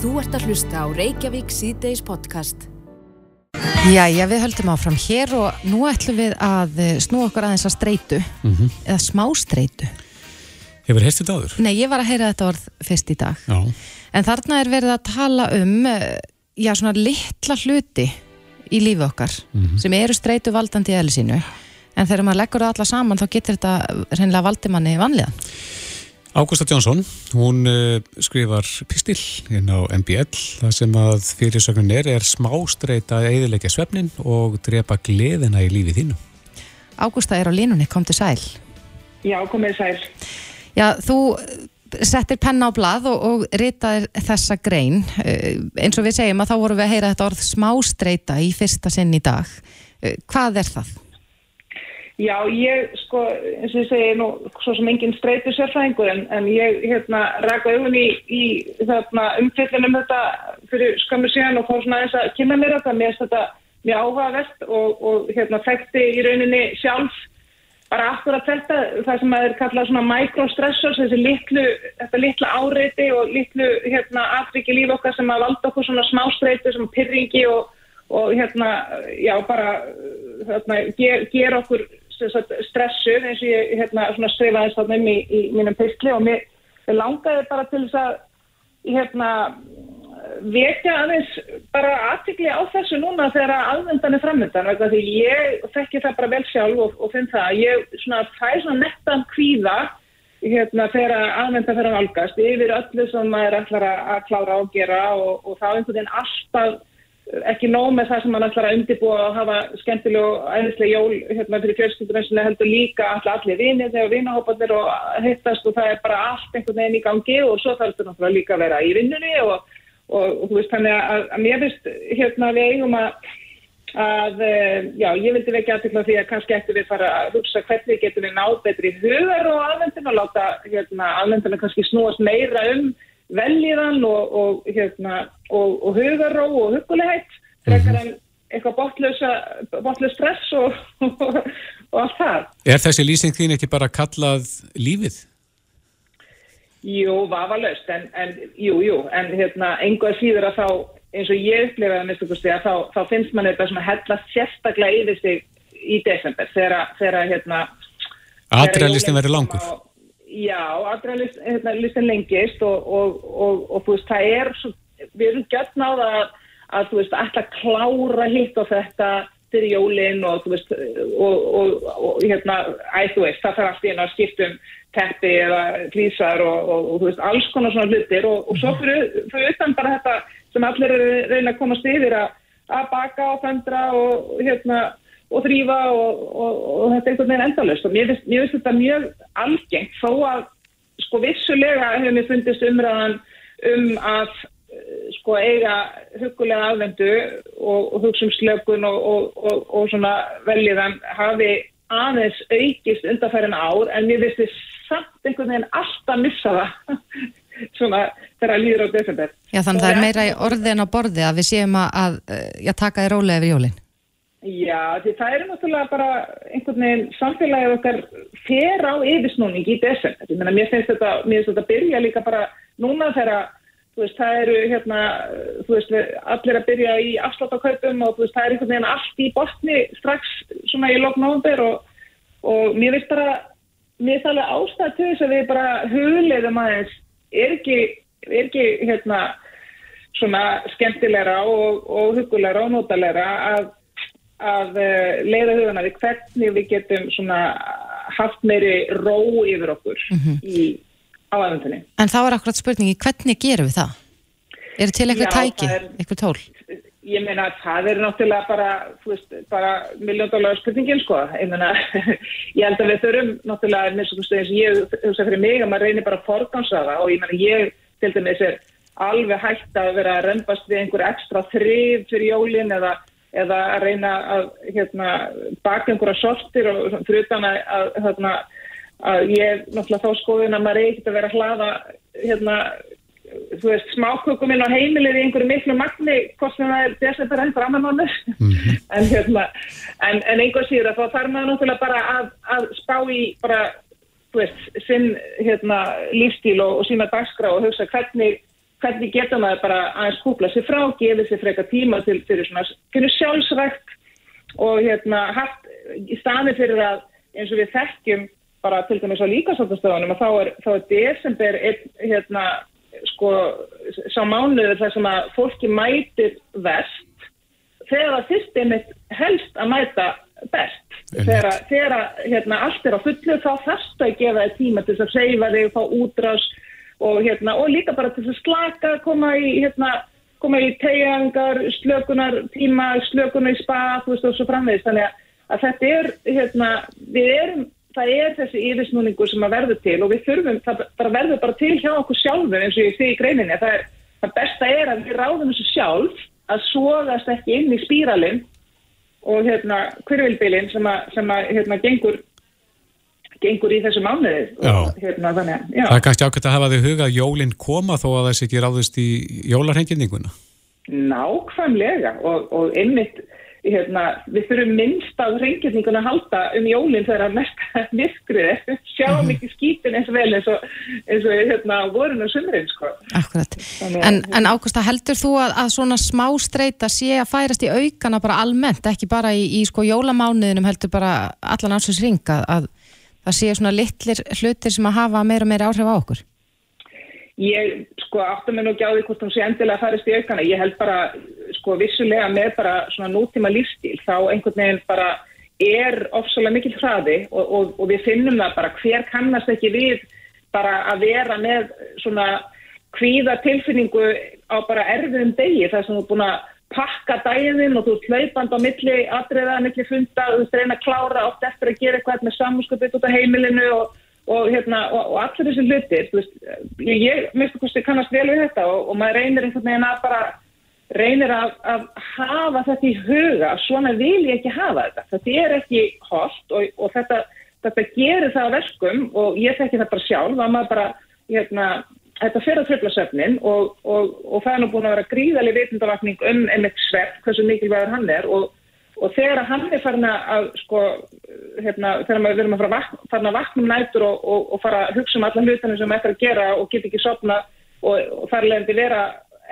Þú ert að hlusta á Reykjavík síðdeis podcast. Jæja, við höldum áfram hér og nú ætlum við að eh, snú okkur aðeins að streitu, eða smá streitu. Hefur heist þetta áður? Nei, ég var að heyra þetta orð fyrst í dag. Já. En þarna er verið að tala um, eh, já, svona litla hluti í lífi okkar sem eru streitu valdandi í eðli sínu. En þegar maður leggur það alla saman þá getur þetta reynilega valdi manni vanlíðan. Ágústa Jónsson, hún uh, skrifar pistil inn á MBL það sem að fyrirsögnin er er smástreita að eðilegja svefnin og drepa gleðina í lífið þínu. Ágústa er á línunni, kom til sæl. Já, komið sæl. Já, þú settir penna á blað og, og ritaðir þessa grein. Eh, eins og við segjum að þá vorum við að heyra þetta orð smástreita í fyrsta sinn í dag. Eh, Hvað er það? Já, ég, sko, eins og ég segi, nú, svo sem enginn streytur sérfræðingur, en, en ég, hérna, ræk auðvun í, í þarna, umfyllunum þetta fyrir skömmu síðan og fór svona eins að kynna mér þetta, mér þetta mjög áhugavert og, og, hérna, þekkti í rauninni sjálf bara akkurat þetta, það sem að er kallað svona microstressors, þessi litlu, þetta litla áreiti og litlu, hérna, atryggi líf okkar sem að valda okkur svona smástreitu, sem pyrringi og, og hérna, já, bara, hérna, ger, ger okkur stressuð eins og ég hérna, skrifaði þess um í, í mínum pistli og mér langaði bara til þess að hérna vekja aðeins bara aðtikli á þessu núna þegar aðvendan er framöndan því ég þekki það bara vel sjálf og, og finn það að ég svona fæ svona nettan kvíða hérna þegar aðvendan fyrir að valgast yfir öllu sem maður ætlar að, að klára og gera og, og þá einhvern veginn alltaf ekki nóg með það sem mann ætlar að undirbúa og hafa skemmtileg og æðislega jól hérna fyrir fjölskyldurinn heldur líka allir, allir vinið þegar vinahópanir og hittast og það er bara allt einhvern veginn í gangi og svo þarf þetta náttúrulega líka að vera í vinnunni og, og, og þú veist þannig að, að mér finnst hérna við eigum að að, já, ég vildi vekja aðtekla því að kannski eftir við fara að hugsa hvernig getum við náð betri hugar og aðvendin og láta hérna aðvendina kannski snúast meira um veljiðan og, og, hérna, og, og hugarró og hugulegheit frekar en eitthvað botlös stress og, og allt það. Er þessi lýsing þín ekki bara kallað lífið? Jú, vafalaust, en, en jú, jú, en hérna, einhvað síður að þá, eins og ég upplifaði að minnstakosti að þá, þá finnst mann þetta svona hella sérstaklega yfir sig í desember, þegar, þegar hérna... Adrialistin verið langur. Á, Já, adrenalistin hérna, lengist og, og, og, og þú veist, það er svo, við erum gætna á það að, þú veist, alltaf klára hitt og þetta fyrir jólinn og þú veist, og hérna, æ, þú veist, það þarf alltaf einu að skiptum teppi eða klísar og þú veist, alls konar svona hlutir og svo fyrir, fyrir utan bara þetta sem allir reyna að komast yfir að, að baka og föndra og hérna, og þrýfa og, og, og þetta er einhvern veginn endalust og mér finnst, þetta mjög algengt þó að sko vissulega hefur mér fundist umræðan um að sko eiga hugulega afvendu og, og hugsa um slökun og svona veljiðan hafi aðeins aukist undarfærin ár en mér finnst þið samt einhvern veginn alltaf missa það svona þegar að líður á desember. Já þannig það er meira í orði en á borði að við séum að, að já, taka þér rólega yfir jólinn. Já, því það eru náttúrulega bara einhvern veginn samfélagið okkar fer á yfirsnúning í desember. Ég meina, mér finnst þetta, mér finnst þetta byrja líka bara núna þegar, þú veist, það eru hérna, þú veist, allir að byrja í afsláttakautum og þú veist, það er einhvern veginn allt í botni strax svona í loknóðumber og, og mér finnst bara, mér finnst alveg ástæð til þess að við bara hugleiðum aðeins, er ekki, er ekki, hérna, svona skemmtilegra og, og hugulegra og notalega að að uh, leiða hugana við hvernig við getum svona haft meiri ró yfir okkur mm -hmm. í áæðundinni. En þá er akkurat spurningi, hvernig gerum við það? Er þetta til eitthvað tæki, eitthvað tól? Ég meina að það er náttúrulega bara, bara miljóndólar spurningin, sko. Ég meina, ég held að við þurfum náttúrulega, eins og ég hugsa fyrir mig að maður reynir bara að forgansaða og ég meina, ég til dæmis er alveg hægt að vera að reyndast við einhver ekstra þrif fyrir jólin eða eða að reyna að hérna, baka einhverja sortir og fyrir utan að, að, hérna, að ég náttúrulega þá skoðin að maður er ekkert að vera að hlaða hérna, þú veist, smákökum inn á heimilir í einhverju miklu magni hvort sem það er desember enn framannánu mm -hmm. en hérna en, en einhver síður að þá þarf maður náttúrulega bara að, að spá í bara þú veist, sinn hérna lífstíl og, og sína dagskrá og hugsa hvernig hvernig getur maður bara aðeins kúpla sér frá, gefið sér freka tíma til fyrir svona, fyrir sjálfsrækt og hérna haft í staði fyrir að eins og við þekkjum bara til dæmis á líkasáttastöðunum að þá er, þá er desember einn, hérna, sko, sá mánuður þar sem að fólki mætir vest þegar það fyrst einmitt helst að mæta best. Þegar, þegar hérna, allt er á fullu þá þarfst að gefa þig tíma til þess að seifa þig, fá útrás og, hérna, og líka bara til að slaka, koma í, hérna, koma í tegjangar, slökunar tíma, slökunar í spa, veist og svo framvegist. Þannig að, að þetta er, hérna, við erum það er þessi yfirsnúningu sem að verður til og við þurfum, það verður bara til hjá okkur sjálfum eins og ég sé í greininni það, er, það besta er að við ráðum þessu sjálf að sóðast ekki inn í spíralinn og hérna hverjulbilinn sem að, sem að hérna gengur gengur í þessu mánuði. Hérna, þannig, Það er kannski ákveðt að hafa þig hugað jólinn koma þó að þess ekki ráðist í jólarhengjurninguna Nákvæmlega og, og einmitt hérna, við þurfum minnst á reyngjörningun að halda um jólinn þegar að mesta myrkrið, sjáum mhm. ekki skýtin eins og vel eins og, eins og hérna, vorun og sumrin sko. Akkurat, en, en Ágústa heldur þú að, að svona smá streyta sé að færast í aukana bara almennt, ekki bara í, í sko jólamánuðinum heldur bara allan ásins ringa að það sé svona litlir hlutir sem að hafa meira og meira áhrif á okkur? Ég sko áttu mig nú ekki á því hvort hún sé endilega að farast í aukana. Ég held bara sko vissulega með bara svona nútíma lífstíl þá einhvern veginn bara er ofsalega mikil hraði og, og, og við finnum það bara hver kannast ekki við bara að vera með svona hvíða tilfinningu á bara erfiðum degi þar sem þú er búin að pakka dæðin og þú er hlaupand á milli atriða, milli funda og þú ert reyna að klára oft eftir að gera eitthvað með samhúskapit út af heimilinu og og, hérna, og, og allir þessi hlutir veist, ég, ég minnstu hvort ég kannast vel við þetta og, maður reynir einhvern veginn að bara reynir að, að hafa þetta í huga, svona vil ég ekki hafa þetta, þetta er ekki holdt og þetta, þetta gerir það verkum og ég þekki það bara sjálf að maður bara, hérna þetta fyrir að tröfla söfnin og, og það er nú búin að vera gríðali vitundavakning um einmitt svepp, hversu mikilvægur hann er og og þegar hann er farin að sko, hérna, þegar við erum að fara vakna, farin að vakna um nættur og, og, og fara að hugsa um alla hlutinu sem ættum að gera og geta ekki sopna og, og þar leðandi vera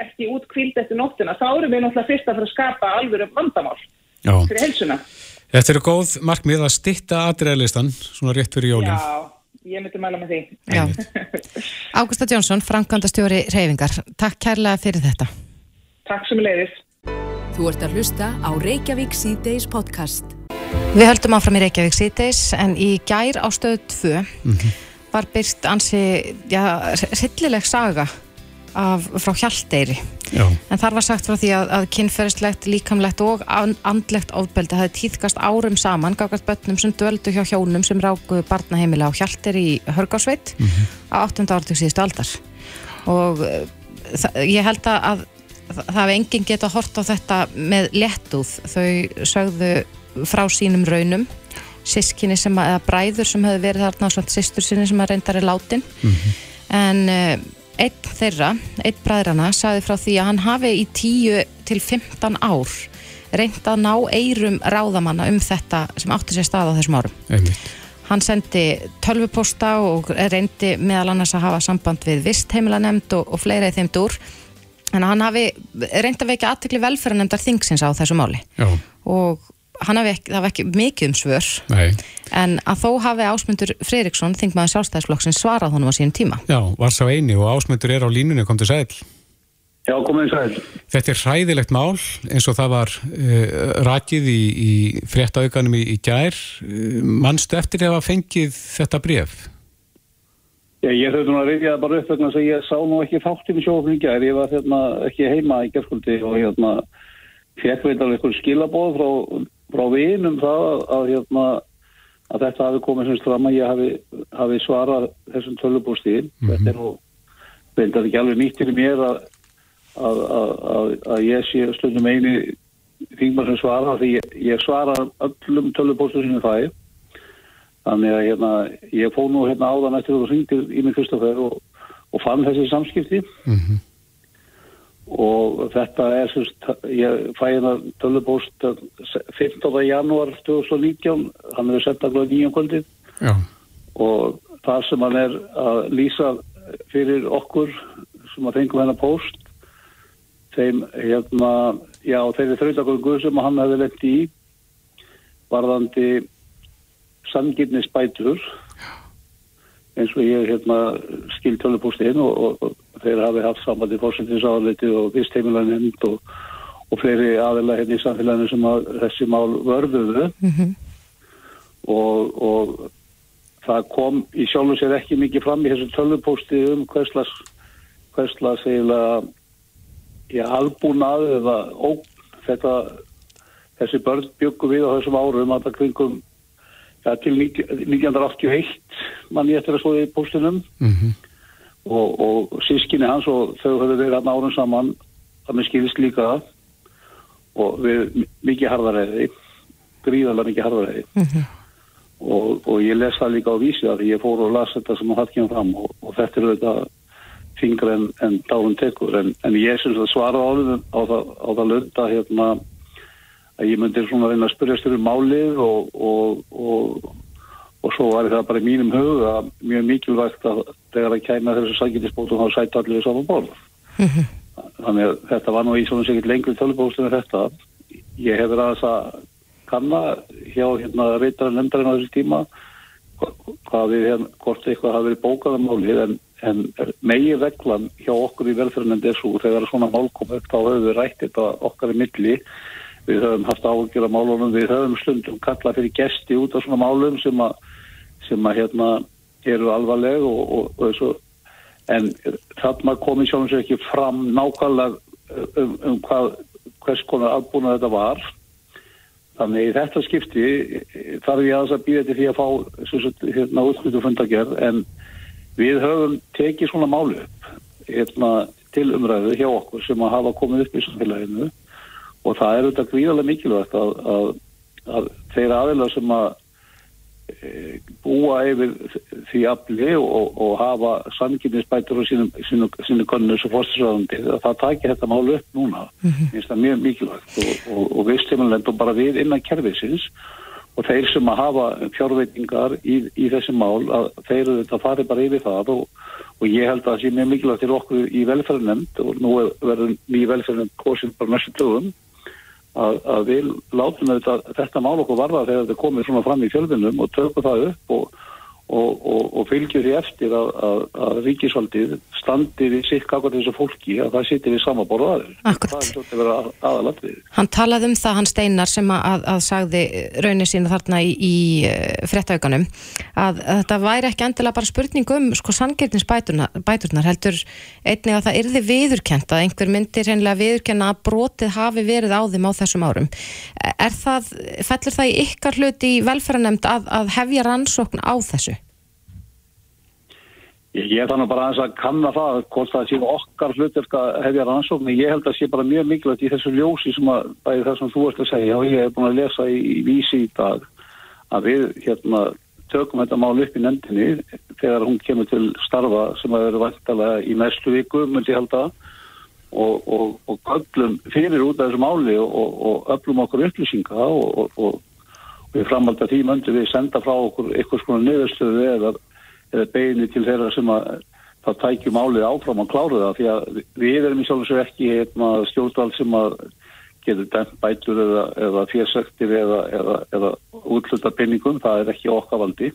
ekki út kvíld eftir nóttina, þá erum við náttúrulega fyrst að fara að skapa alveg vandamál Já. fyrir helsuna. Þetta eru góð markmið að stitta aðræðlistan svona rétt fyrir jólinn. Já, ég myndi mæla með því. Ágústa Jónsson, Frankandastjóri Reyfingar, takk kærlega fyrir þetta. Takk sem leiðis. Þú ert að hlusta á Reykjavík C-Days podcast. Við höldum áfram í Reykjavík C-Days en í gær á stöðu 2 mm -hmm. var byrst ansi, já, rillileg saga af, frá Hjalteyri. Já. En þar var sagt frá því að, að kynferðislegt, líkamlegt og andlegt ofbeldi hafi tíðkast árum saman gafast börnum sem döldu hjá hjónum sem ráku barnaheimila á Hjalteyri í Hörgársveit mm -hmm. á 8. ártug síðustu aldar. Og það, ég held að það hefði enginn gett að horta á þetta með lettúð þau sögðu frá sínum raunum sískinni sem að, eða bræður sem hefði verið þarna svona sýstur sinni sem að reyndar er látin mm -hmm. en einn þeirra, einn bræðrana sagði frá því að hann hafi í 10 til 15 ár reynd að ná eirum ráðamanna um þetta sem átti sér stað á þessum árum Einmitt. hann sendi tölvuposta og reyndi meðal annars að hafa samband við vistheimilanemnd og, og fleira í þeim dúr en hann hafi reynd að vekja aðtekli velferðanemndar þingsins á þessu máli Já. og hann hafi ekki, ekki mikið um svör. Nei. en að þó hafi Ásmundur Freiriksson þingmaður sjálfstæðisflokksinn svarað honum á sínum tíma. Já, var sá eini og Ásmundur er á línunni kom til sæl. Já, komið sæl. Þetta er hræðilegt mál eins og það var uh, rakið í, í fréttauganum í, í gær. Uh, mannstu eftir að hafa fengið þetta bref? Já, ég þurfti nú að reyðja það bara upp vegna að ég sá nú ekki þáttinn í sjófningar, ég var hérna ekki heima í gerðskvöldi og hérna fekk veit alveg einhver skilabóð frá, frá vinum það að, að hérna að þetta hafi komið semst fram að ég hafi, hafi svarað þessum tölubústíðin. Mm -hmm. Þetta er nú, að ekki alveg nýtt til mér að, að, að ég sé stundum eini þingmar sem svara því ég, ég svara öllum tölubústíðinu það Þannig að hérna, ég fóð nú hérna áðan eftir þú ringir í mig Kristoffer og, og fann þessi samskipti mm -hmm. Og þetta er semst, ég fæ hérna tölubóst 15. janúar 2019, hann er sett að nýjum kvöldið. Og það sem hann er að lýsa fyrir okkur sem að fengum hennar post þeim hérna já þeirri þrautagöngu sem hann hefði lett í varðandi samgifni spætur eins og ég hérna skil tölupústinn og, og, og þeir hafi haft sambandi fórsendisáðaliti og vistheimilan hend og, og fleiri aðeila hérna í samfélaginu sem að þessi mál vörðuðu. Og, og það kom í sjálfu sér ekki mikið fram í þessu tölupústi um hverslas hverslas eiginlega í aðbúnað eða óg þetta þessi börn byggum við á þessum árum að það kringum ja, til 1981 mann ég eftir að svoði í postinum Mhm. Og, og sískinni hans og þau höfðu verið hann árum saman að mér skilist líka og við mi- mikið harðaræði gríðarlega mikið harðaræði og, og ég les það líka á vísi að ég fór og las þetta sem það kemur fram og, og þetta er auðvitað fingra en, en dálum tekur. En, en ég syns að svara á, það- á það, á það lunda hérna að ég myndi svona reyna að spyrjast um málið og, og, og, og svo var það bara í mínum hug að mjög mikilvægt að þegar að kæma þessu sækindisbótum þá sæti allir saman borð. Þannig að þetta var nú í svona sikkert lengri tölubóðstum en þetta. Ég hefur aðeins að kanna hjá hérna reytarinn nefndarinn á þessu tíma hva- hvað við hérna, hvort eitthvað hafi verið bókað um málið en, en megi reglan hjá okkur í velferðanendi er svo þegar svona mál kom upp þá höfum við rætt þetta okkar í milli við höfum haft áhugjur af málunum við höfum stundum kallað fyrir gesti út af svona málum sem að sem að hérna eru alvarleg og, og, og þessu en þarna komi sjálfum sér ekki fram nákvæmlega um, um hvað, hvers konar aðbúna þetta var. Þannig í þetta skipti þarf ég aðeins að býða til því að fá sagt, hérna útskritu fundagerð en við höfum tekið svona málu upp hérna, til umræðu hjá okkur sem að hafa komið upp í samfélaginu. Og það er auðvitað gríðarlega mikilvægt að, að, að þeir aðeila sem að búa yfir því afli og, og hafa samkynnisbætur og sínum, sínum, sínum konunus og fórstisræðandi að það taki þetta mál upp núna. Mm finnst það mjög mikilvægt og, og, og við stimulend og bara við innan kerfisins og þeir sem að hafa fjárveitingar í, í þessi mál að þeir eru þetta farið bara yfir það og, og ég held að það sé mjög mikilvægt til okkur í velferðarnemnd og nú verður ný velferðarnemnd kosin bara næstu dögum að, að við látum þetta, þetta mál okkur varða þegar þetta komið svona fram í fjölðunum og tökum það upp og, og, og, og fylgjum því eftir að, að, að ríkisvaldið standi við sitt kakar þessu fólki að það sittir við samaborðu aður. Akkúrat. Það er svolítið verið að, aðalatrið. Hann talaði um það, hann Steinar sem að, að, sagði raunin sína þarna í, í fréttaukanum að, að þetta væri ekki endilega bara spurning um sko sanngirninsbæturnar heldur einnig að það yrði viðurkent að einhver myndir hennilega viðurkenna að brotið hafi verið á þeim á þessum árum. Er það, fellur það í ykkar hluti í velferðanemnd að, að hefja rannsókn á þessu? Ég, ég þannig bara aðeins að kanna það hvort það sé okkar hlutverk að hefja rannsókn ég held að sé bara mjög mikilvægt í þessu ljósi sem að bæði það sem þú ert að segja. Og ég hef búin að lesa í, í vísi í dag að við hérna tökum þetta mál upp í nefndinni þegar hún kemur til starfa sem að vera vantalega í næstu viku myndi ég halda. Og, og, og öllum fyrir út af þessu máli og, og öllum okkur upplýsinga og, við framhalda því möndi við senda frá okkur eitthvað svona niðurstöðu eða eða beini til þeirra sem að það tækju málið áfram að klára það því að við erum í sjálf og sér ekki hérna, stjórnvald sem að getur dæmt bætur eða, eða férsektir eða, eða, eða útluta pinningum, það er ekki okkar valdi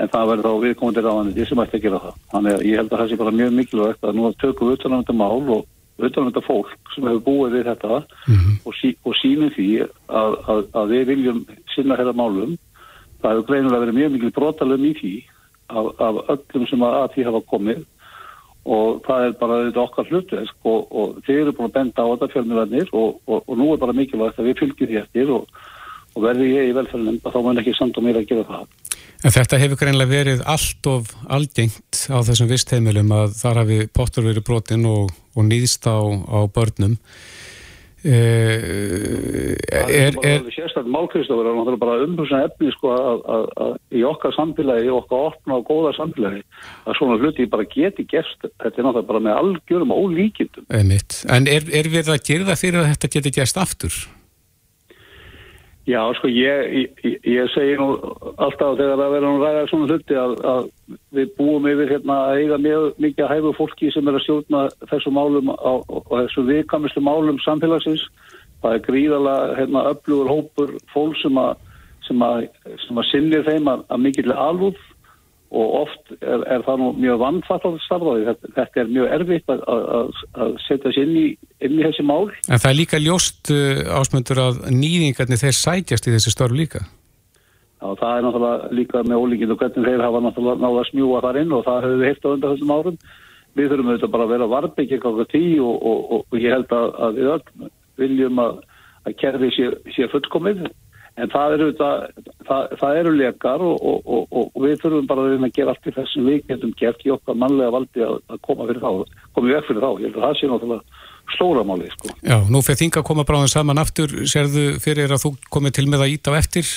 en það verður þá viðkomandi ráðaniti sem ætti að gera það. Þannig að ég held að það sé bara mjög mikilvægt að nú að tökum við utan á þetta mál og utan á þetta fólk sem hefur búið við þetta og, sí, og sínum því að, að, að við viljum sinna þetta málum. Það hefur greinilega verið mjög mikil brotalum í því af, af öllum sem að, að því hafa komið og það er bara þetta okkar hlutverk og, og þeir eru búin að benda á þetta fjölmjölarnir og, og, og nú er bara mikilvægt að við fylgjum því eftir og, verði ég í velferðinum þá mun ekki samt og mér að gera það. En þetta hefur greinlega verið allt of algengt á þessum vistheimilum að þar hafi pottur verið brotin og nýðst á, á börnum. Uh, er, er, Sérstaklega málkristofur er náttúrulega bara umhugsan efni sko að, að, að í okkar samfélagi, í okkar opna og góða samfélagi að svona hluti bara geti gerst, þetta er náttúrulega bara með algjörum og ólíkindum. Einmitt. En er, er við að gera það fyrir að þetta geti gerst aftur? Já, sko, ég, ég, ég segi nú alltaf þegar það verður að ræða svona hluti að, að við búum yfir hérna að eiga mjög mikið að hæfu fólki sem er að stjórna þessu málum á, og þessu vikamistu málum samfélagsins. Það er gríðalega hérna öflugur hópur fólk sem að, sem að, sem að sinnir þeim að mikill alvúð og oft er, er það nú mjög vannfattal starfaði. Þetta, þetta er mjög erfitt að, að, að setja sér inn í, inn í þessi mál. En það er líka ljóst uh, ásmundur að nýðingarnir þeir sætjast í þessi störf líka. Já, það er náttúrulega líka með ólíkinn og hvernig þeir hafa náttúrulega náða að smjúa þar inn og það hefur við heilt á undan þessum árum. Við þurfum auðvitað bara að vera varbyggja eitthvað tí og, og, og, og ég held að, að við öll viljum að, að kerfi sé, sé fullkomið en það eru, það, það, það eru lekar og, og, og, og við þurfum bara að gera allt í þessum við getum gert í okkar mannlega valdi að, að koma fyrir þá, komið vekk fyrir þá. Ég held að það sé náttúrulega stóra máli sko. Já, nú fyrir þinga að koma bráðin saman aftur. Serðu fyrir að þú komið til með að íta á eftir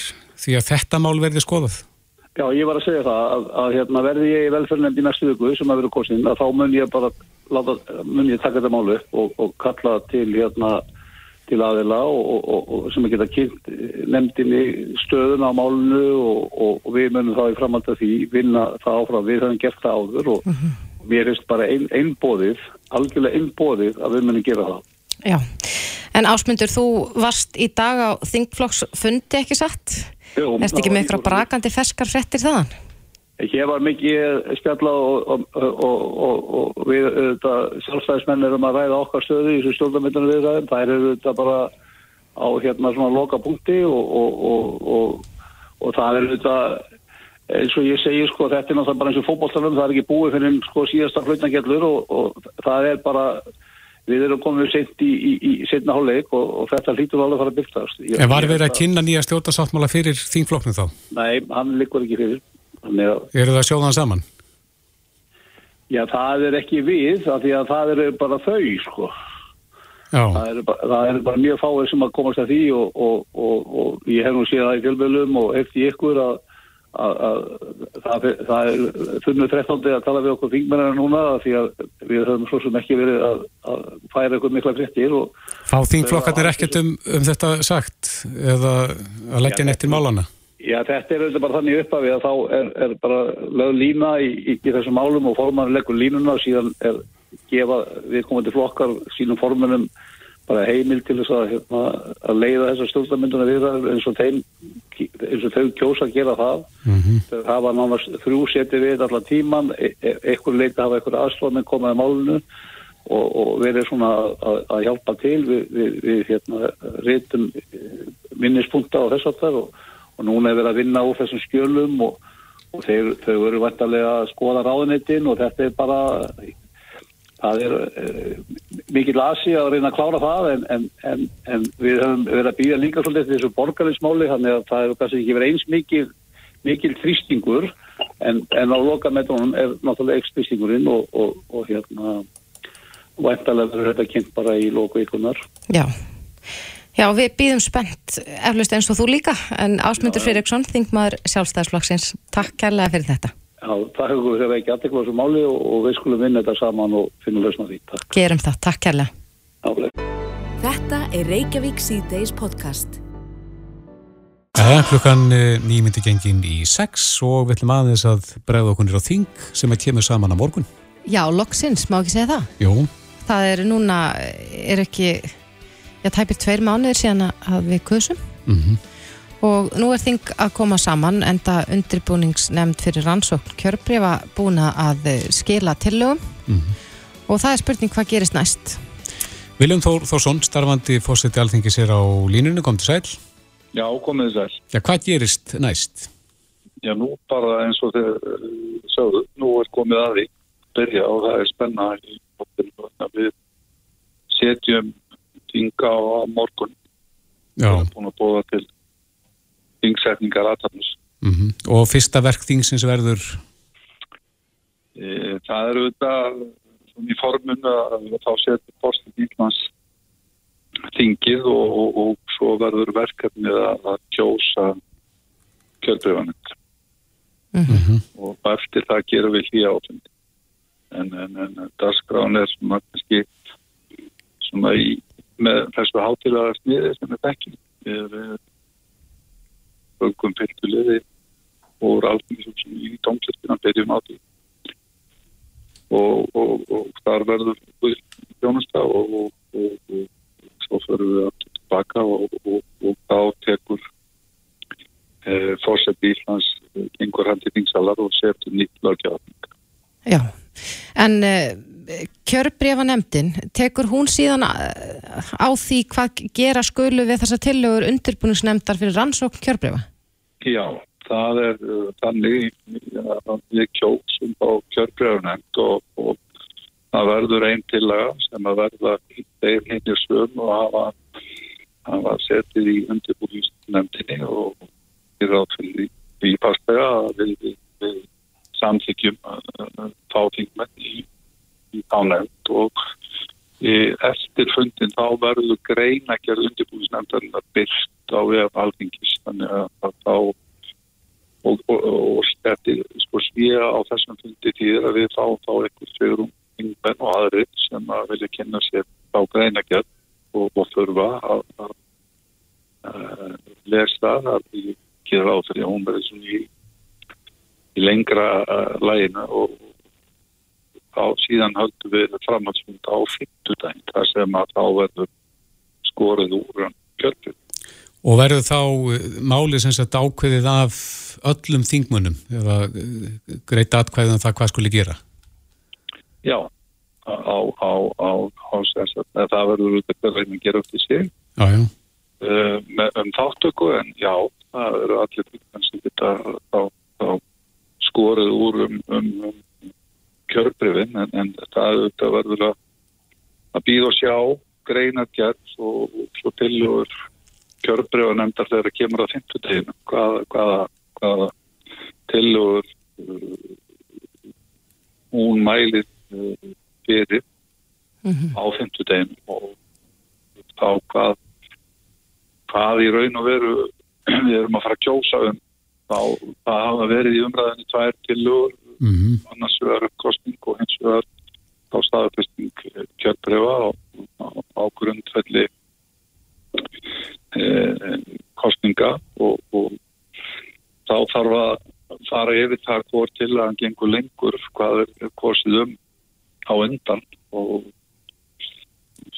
því að þetta mál verði skoðað? Já, ég var að segja það að, að hérna, verði ég í velferðnefnd í næstu viku sem að vera kosin að þá mun ég bara láta, mun ég taka þetta málu og kalla til hérna til aðila og, og, og sem að geta kynnt nefndinni stöðuna á málunu og, og við munum þá í framhald af því vinna það áfram, við höfum gert það áður og mm -hmm. mér finnst bara einn einbóðið, algjörlega einbóðið að við munum gera það. Já, en Ásmundur, þú varst í dag á Þingflokks fundi ekki satt? Jú. Erst ekki með eitthvað brakandi ferskar frettir þaðan? Hér var mikið spjalla og, og, og, og við sjálfstæðismenn erum að ræða okkar stöðu í þessu stjórnarmyndunum viðræðum. Það eru þetta bara á hérna svona loka punkti og það er þetta eins og ég segi sko þetta er náttúrulega bara eins og fókbóltanum. Það er ekki búið fyrir sko síðasta hlutnagellur og það er bara við erum komið sent í, í, í setna hálfleik og þetta hlýtur alveg að fara að byrktast. En var verið að kynna nýja stjórnarsáttmála fyrir þínfloknum þá? Nei, hann likur ekki fyrir. Er það sjóðan saman? Já, það er ekki við, af því að það eru bara þau, sko. Það eru bara, er bara mjög fáið sem að komast að því og, og, og, og ég hef nú séð það í fjölbjölum og eftir ykkur að, að, að það, það er funnur 13. að tala við okkur þingmennina núna því að við höfum svo sem ekki verið að, að færa ykkur mikla frittir. Fá þingflokkarnir ekkert um, um þetta sagt eða að leggja nettir málana? Já, þetta er auðvitað bara þannig uppafið að þá er, er bara lögð lína í, í, í þessum málum og formann leggur línuna og síðan er gefa viðkomandi flokkar sínum formunum bara heimil til þess að, hérna, að leiða þessar stjórnarmynduna við það eins og, þeim, eins og þau kjósa að gera það. Mm -hmm. Þau hafa nánast þrjú seti við allar tíman, e e eitthvað leita hafa eitthvað aðstofnum komaði málunu og, og verið svona að, að hjálpa til við, við, við hérna, réttum minnispunta og þess að það og og núna er verið að vinna úr þessum skjölum og, og þeir, þau eru vantarlega að skoða ráðunitin og þetta er bara það er uh, mikið lasi að reyna að klára það en, en, en, en við höfum verið að býja líka svolítið þessu borgarinsmáli þannig að það er kannski ekki verið eins mikið mikil þrýstingur en á lokametunum er náttúrulega ekki þrýstingurinn og, og, og hérna vantarlega verður þetta kynnt bara í loku ikunar Já Já, við býðum spennt eflust eins og þú líka, en Ásmundur Fyriksson, þingmaður sjálfstæðisflokksins, takk kærlega fyrir þetta. Já, það hefur við ekki aðtekla þessu máli og, og við skulum vinna þetta saman og finna lausna því. Takk. Gerum það, takk kærlega. Álega. Þetta er Reykjavík C-Days podcast. Það er klukkan eh, nýmyndi gengin í sex og við ætlum aðeins að bregða okkur á þing sem er kemur saman á morgun. Já, loksins, má ekki segja það? Jú. Það er núna, er ekki já, tæpir tveir mánuðir síðan að við kusum mm -hmm. og nú er þing að koma saman enda undirbúningsnemnd fyrir rannsókn kjörbriða búin að skila tillögum. Mm -hmm. og það er spurning hvað gerist næst. Viljum Þór Þórsson, starfandi fórseti alþingi sér á línunni, kom til sæl Já, komið sæl Já, hvað gerist næst? Já, nú bara eins og þið sögðu, nú er komið að því. Byrja og það er spenna við setjum þinga á morgun Já. er búin að bóða til þingsetningar aðtapnus mm -hmm. Og fyrsta verk þingsins verður? E, það eru þetta í formun að þá setur postin Íslands þingið og, og, og svo verður verkefnið að kjósa kjörbreyfanend mm -hmm. og eftir það gerum við hlýja áfengi en, en, en dasgrán er svona, svona í með þessu hátilaga sniði sem er bekkið við vöngum pildulegði og álfinsum í domkirkina byrjum á því. Og, og, og þar verður við hjónasta og, og svo fyrir við aftur tilbaka og þá tekur eh, fórsett eh, í Íslands einhver handið þingsalar og setur nýtt lagjáðning Já en uh, kjörbrefa nefndin, tekur hún síðan á því hvað gera skulu við þessa tillögur undirbúningsnefndar fyrir rannsókn kjörbrefa? Já, það er uh, þannig að við kjóksum á kjörbrefunend og, og það verður einn tillaga sem að verða þeir hinnir svöm og hafa, hafa setið í undirbúningsnefndinni og við ráðfylgum í fastega að við, við samþykjum þá tingmenn í, í ánefnd og eftir fundin þá verður greina gerð undirbúinsnefndan að byrst á vef alþingis. Þannig að þá og, og, og þetta sko svíja á þessum fundi tíður að við þá þá eitthvað svegurum tingmenn og aðrið sem að vilja kynna sér þá greina gerð og, og þurfa að, að, að lesa að við gera á því að hún verður svona í í lengra uh, lægina og á síðan höldum við framhaldsfund á fyrtudaginn þar sem að þá verður skorið úr kjörfið. Og verður þá uh, málið sem sagt ákveðið af öllum þingmunum eða uh, greita atkvæðan um það hvað skuli gera? Já, á, á, á, á það verður út reyna að gera upp í sig já, já. Uh, með, um þáttöku en já, það eru allir þingmenn sem geta þá, þá skorið úr um, um, um kjörbrifin en, en það, það verður að, að býða og sjá greinar gert og, og svo tilur kjörbrifa nefndar þegar það kemur að 50 teginu hvaða, hvaða, hvaða tilur uh, hún mælið uh, fyrir mm -hmm. á 50 teginu og þá hvað hvað í raun og veru við erum að fara að kjósa um þá hafa verið í umræðinni tvær tilur mm -hmm. annars vegar kostning og hins vegar þá staðarfesting kjörbreyfa á, grundfelli e, kostninga og, og þá þarf að fara yfir það hvort til að hann gengur lengur hvað er kostið um á undan og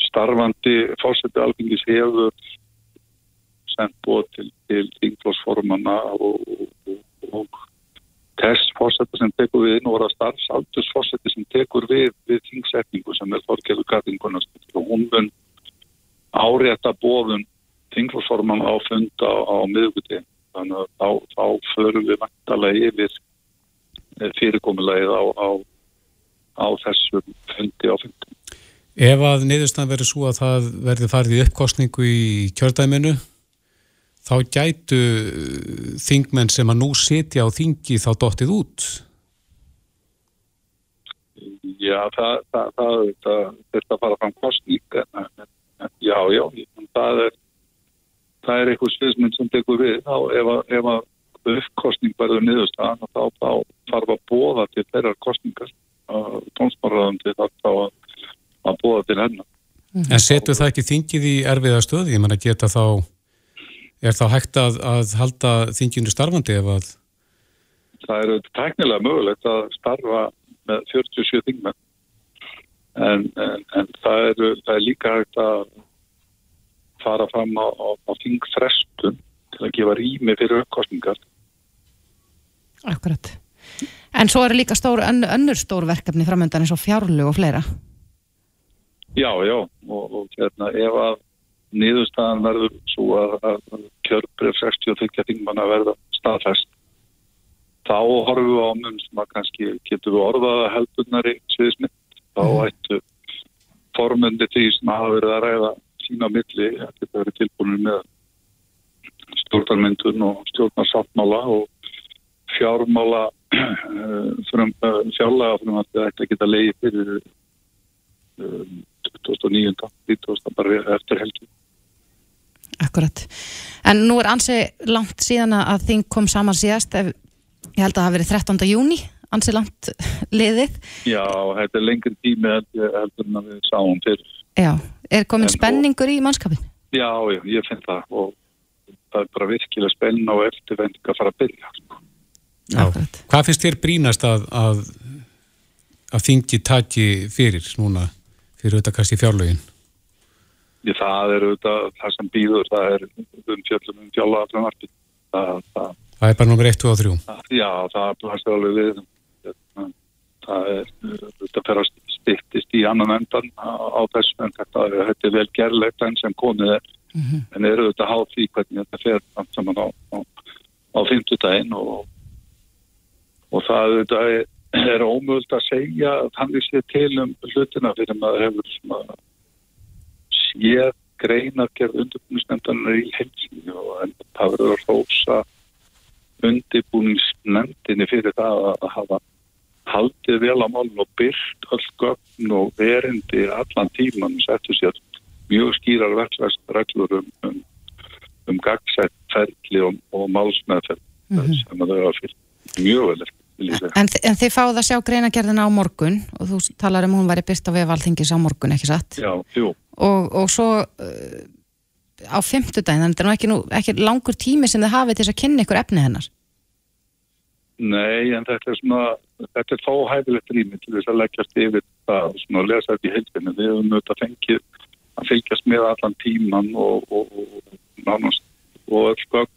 starfandi fórseti alfingis hefur sendt búið til, til þingflósformanna og, og, og þess fórseti sem tekur við nú voru að starfsaldus fórseti sem tekur við við þingsetningu sem er Þorkjörður Katringunast og hún mun árétta bóðun þingflósformanna á funda á, á miðugutið þannig að þá, þá förum við vantarlega yfir fyrirkomulegið á, á, á þessum fundi á fundum. Ef að niðurstaðan verður svo að það verður farið í uppkostningu í kjördæminu þá gætu þingmenn sem að nú sitja á þingi þá dottið út? Já, það, það, það, það þetta fara fram kostning en, en, já, já, það er það er eitthvað sviðsmynd sem tekur við þá ef að, ef að uppkostning verður niðurstaðan þá, þá þarf að bóða til þeirra kostningar tónsmarraðandi þarf að, að bóða til hennar. En setur það ekki þingið í erfiða stöði? Ég menna geta þá Er þá hægt að, að halda þinginu starfandi ef að... Það eru teknilega mögulegt að starfa með 47 þingmenn en, en, en það, eru, það er líka hægt að fara fram á, á, á þingfrestun til að gefa rými fyrir uppkostningar. Akkurat. En svo eru líka stór, önnur stór verkefni framöndan eins og fjárlug og fleira? Já, já og, og hérna ef að niðurstaðan verður svo að, kjörbreyf 63 þingmanna verða staðfest þá horfum við á mun sem að kannski getur við orðaða heldunar í sviðismitt þá mm. ættu formundi því sem hafa verið að ræða sína milli að þetta verið tilbúinir með stjórnarmyndun og stjórnarsáttmála og fjármála frum, fjárlega frum að þetta geta leiði fyrir um, 2009. 20. bara eftir helgi Akkurat. En nú er ansi langt síðan að þing kom saman síðast, ef, ég held að það hafi verið 13. júni, ansi langt liðið. Já, þetta er lengri tími heldur en að við sáum til. Já, er komin en spenningur og, í mannskapin? Já, já, ég finn það og það er bara virkilega spenn og eftirvending að fara að byrja. Sko. Já, Akkurat. hvað finnst þér brínast að, að, að þingi taki fyrir núna fyrir auðvitað kannski fjárlögin. Það er auðvitað það sem býður, það er um fjöldum um fjárlagafröðmarki. Það, það, Það er bara nummer 1, 2 og 3. já, það blasir alveg við. Hérna, Það er auðvitað fyrir að styttist í annan endan á, á þessu en þetta, er- þetta er vel gerlegt enn sem komið er. En er auðvitað háð því hvernig þetta fer allt saman á, á, á fimmtudaginn og, og það auðvitað er, er ómöld að segja að hann sé til um hlutina fyrir maður hefur svona séð greinar gerð undirbúningsnefndanar í heilsinni og það verður að rósa undirbúningsnefndinni fyrir það að hafa haldið vel á málun og byrt öll gögn og verindi allan tíman settu sér mjög skýrar verklagsreglur um, um, um gagsett ferli og, og málsmeðferð sem að þau hafa fyrir mjög vel eftir. En, en þið fáið að sjá greinagerðina á morgun og þú talar um hún væri byrt á vefalþingis á morgun, ekki satt? Já, jú. Og, og svo uh, á fimmtudaginn, þannig að þetta er ekki, nú ekki langur tími sem þið hafið til þess að kynna ykkur efni hennar. Nei, en þetta er svona, þetta er þó hæfilegt rými til þess að leggjast yfir það og svona lesa þetta í heilsinni. Við höfum auðvitað fengið að fylgjast með allan tíman og, og, og nánast og öll gögn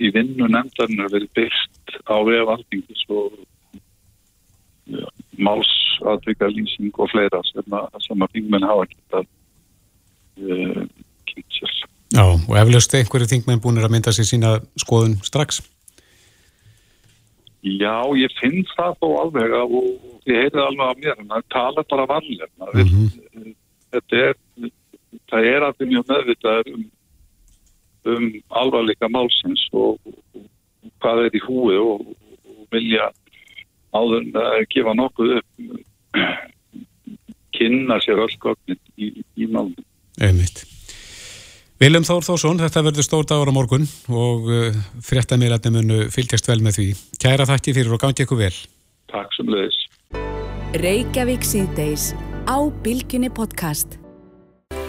í vinnu nefndarinn er verið byrst á vef alþingis og ja, málsadvika lýsing og fleira sem að, að þingmenn hafa getað uh, kynnt sér. Já, og eflaust einhverju þingmenn búinir að mynda sér sína skoðun strax. Já, ég finn það þó alveg að- og ég heyrði alveg af mér en það tala bara varlega mm Mhm. þetta er það er allir mjög meðvitaður um, um alvarleika málsins og, hvað er í húi og, og vilja áður að gefa nokkuð upp kynna sér öll gögnin í, í málunum. Einmitt. Viljum Þór Þórsson, þetta verður stór dagur á morgun og uh, fréttamílarni munu fylgjast vel með því. Kæra þakki fyrir og gangi ykkur vel. Takk sem leiðis. Reykjavík síðdeis á Bilginni podcast.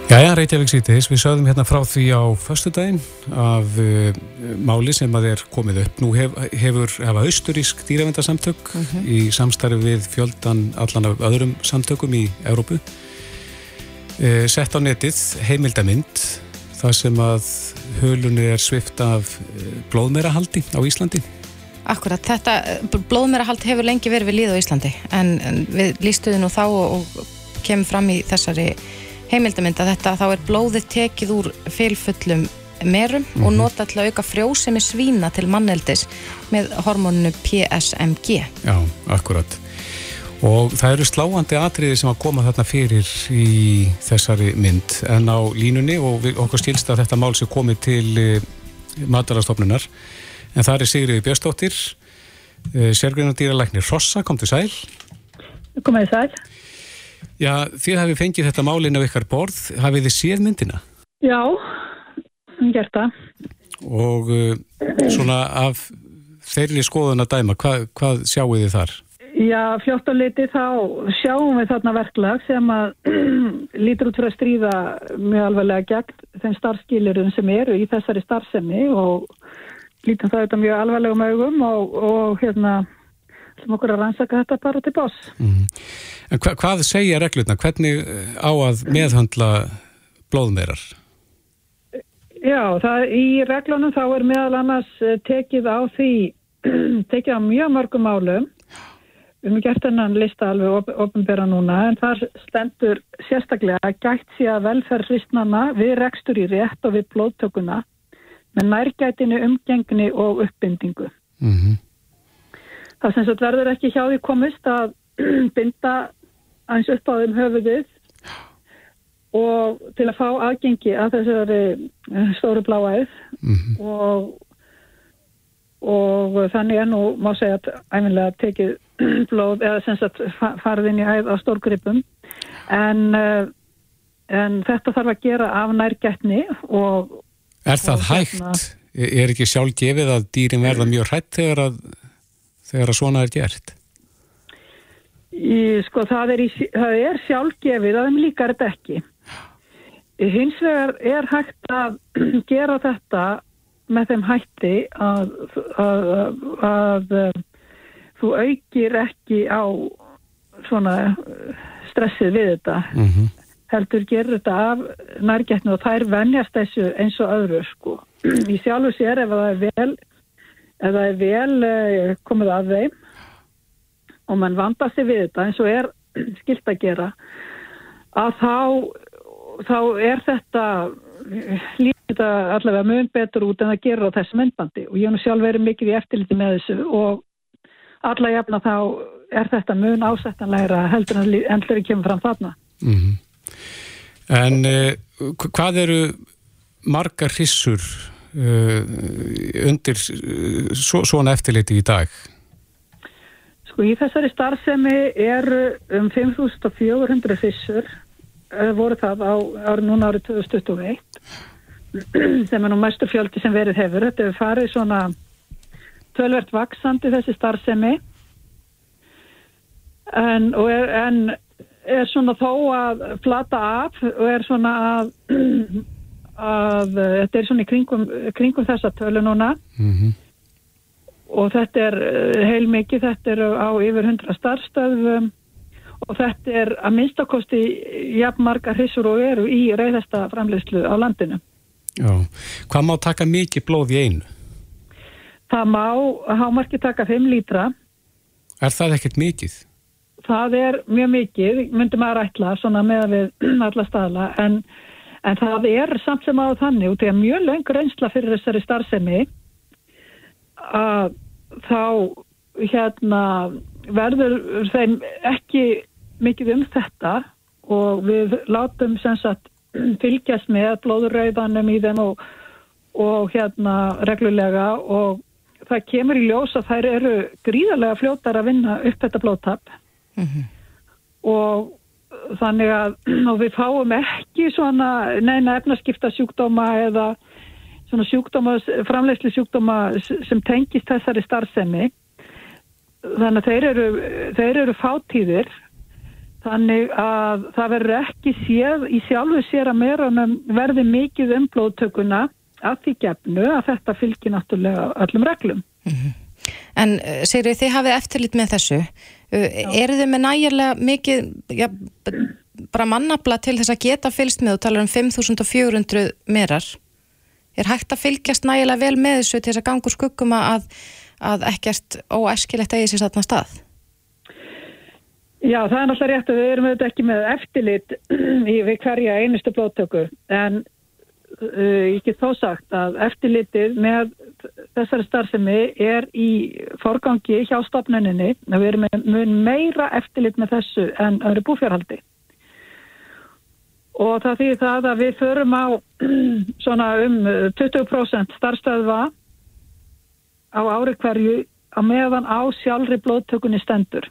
Jæja, Reykjavík síðdeis, við sögðum hérna frá því á föstudaginn af uh, máli sem að er komið upp. Nú hef, hefur hafa austurísk dýravendarsamtök í samstarfi við fjöldan allan af öðrum samtökum í Európu uh, sett á netið heimildamind þar sem að hulunni er svift af uh, blóðmerahaldi á Íslandi. Akkurat, þetta blóðmerahald hefur lengi verið við líð á Íslandi en, en við lístuðum nú þá og, og kemur fram í þessari heimildamind að þetta þá er blóðið tekið úr fylfullum merum og nota til að auka frjósemi svína til manneldis með hormóninu PSMG. Já, akkurat. Og það eru sláandi atriði sem að koma þarna fyrir í þessari mynd en á línunni og við, okkur skilst að þetta mál sé komið til uh, matarastofnunar en það er Sigriði Björnsdóttir uh, sérgrunardýralæknir Rossa, kom til sæl Komið sæl. Já, þið hafið fengið þetta málinn á ykkar borð hafið þið séð myndina Já, hann gert það. og uh, svona af þeirri skoðun að dæma, hvað, hvað sjáu þið þar? Já, fljótt á liti þá sjáum við þarna verklag sem að lítur út fyrir að stríða mjög alvarlega gegn þeim starfskilurum sem eru í þessari starfsemi og lítum það auðvitað mjög alvarlegum augum og, og hérna sem okkur að rannsaka þetta bara til boss. En hva, hvað segja reglurna? Hvernig uh, á að meðhandla blóðmerar? Já, það, í reglunum þá er meðal annars eh, tekið á því, tekið á mjög mörgum málum. Við höfum gert þennan lista alveg op ofinbera núna en þar stendur sérstaklega gætt sé að velferð hristnana við rekstur í rétt og við blóðtökuna með nærgætinu umgengni og uppbindingu. Mm -hmm. Það sem sagt verður ekki hjá því komist að binda aðeins upp á þeim höfuðið og til að fá aðgengi að þessari eh, stóru bláæð og, og þannig er nú má segja að æfinlega tekið blóð eða sem sagt fa- farið inn í æð á stórgripum en, eh, en þetta þarf að gera af nærgætni og Er það Og hægt? hérna- Er er ekki sjálf gefið að dýrin verða mjög hrætt þegar að, þegar að svona er gert? Í, sko, það er, í, það er sjálfgefið að þeim líkar þetta ekki. Hins vegar er hægt að gera þetta með þeim hætti að, að, að, að þú aukir ekki á svona stressið við þetta Mm heldur gerir þetta af nærgætni og þær venjast þessu eins og öðru sko. Í sjálfu sér ef það er vel, það er vel eh, komið að þeim og mann vandar sig við þetta eins og er skilt að gera að þá, þá er þetta lítið allavega mun betur út en það gerur á þessu myndbandi og ég nú sjálf verið mikið í eftirliti með þessu og alla jafna þá er þetta mun ásættanlegra heldur en endur kemur fram þarna. -hmm. En uh, hvað eru margar hrissur uh, undir uh, svo, svona eftirliti í dag? Sko í þessari starfsemi eru um 5400 hrissur voru það á árið núna árið 2021 sem er nú mestur fjöldi sem verið hefur. Þetta hefur farið svona tölvert vaksandi þessi starfsemi en, er, en er svona þó að flata af og er svona að, að þetta er svona í kringum, kringum þessa tölu núna Mm -hmm. Og þetta er eh, heil mikið, þetta er á yfir 100 starfstöðum og þetta er að minnstakosti jafn margar hrissur og eru í reyðasta framleyslu á landinu. Já. Hvað má taka mikið blóð í einu? Það má hámarki taka 5 lítra Er það ekkert mikið? það er mjög mikið, myndi maður ætla svona með við alla staðla en, en það er samt sem að þannig og það er mjög löng reynsla fyrir þessari starfsemi að þá hérna verður þeim ekki mikið um þetta og við látum sem sagt fylgjast með blóðurrauðanum í þeim og, og hérna reglulega og það kemur í ljós að þær eru gríðarlega fljótar að vinna upp þetta blóðtap. Og þannig að og við fáum ekki svona neina efnaskipta sjúkdóma eða svona sjúkdóma, framlegsli sjúkdóma sem tengist þessari starfsemi þannig að þeir eru, þeir eru fátíðir þannig að það verður ekki séð í sjálfu sér að meðranum verði mikið um blóðtökuna að því gefnu að þetta fylgir náttúrulega öllum reglum. En uh, Sigri, þið hafið eftirlit með þessu. Uh, eru þið með nægilega mikið, já, bara mannabla til þess að geta fylgst með og tala um 5400 merar? Er hægt að fylgjast nægilega vel með þessu til þess að ganga úr skuggum að, að ekkert óæskilegt eigi sér satna stað? Já, það er náttúrulega rétt að við erum auðvitað ekki með eftirlit við hverja einustu blóttöku en uh, ég get þó sagt að eftirlitið með þessari starfsemi er í forgangi hjá stopnuninni við erum með meira eftirlit með þessu en öðru búfjárhaldi. Og það þýðir það að við förum á svona um 20% starfstöðva á ári hverju á meðan á sjálfri blóttökunni stendur.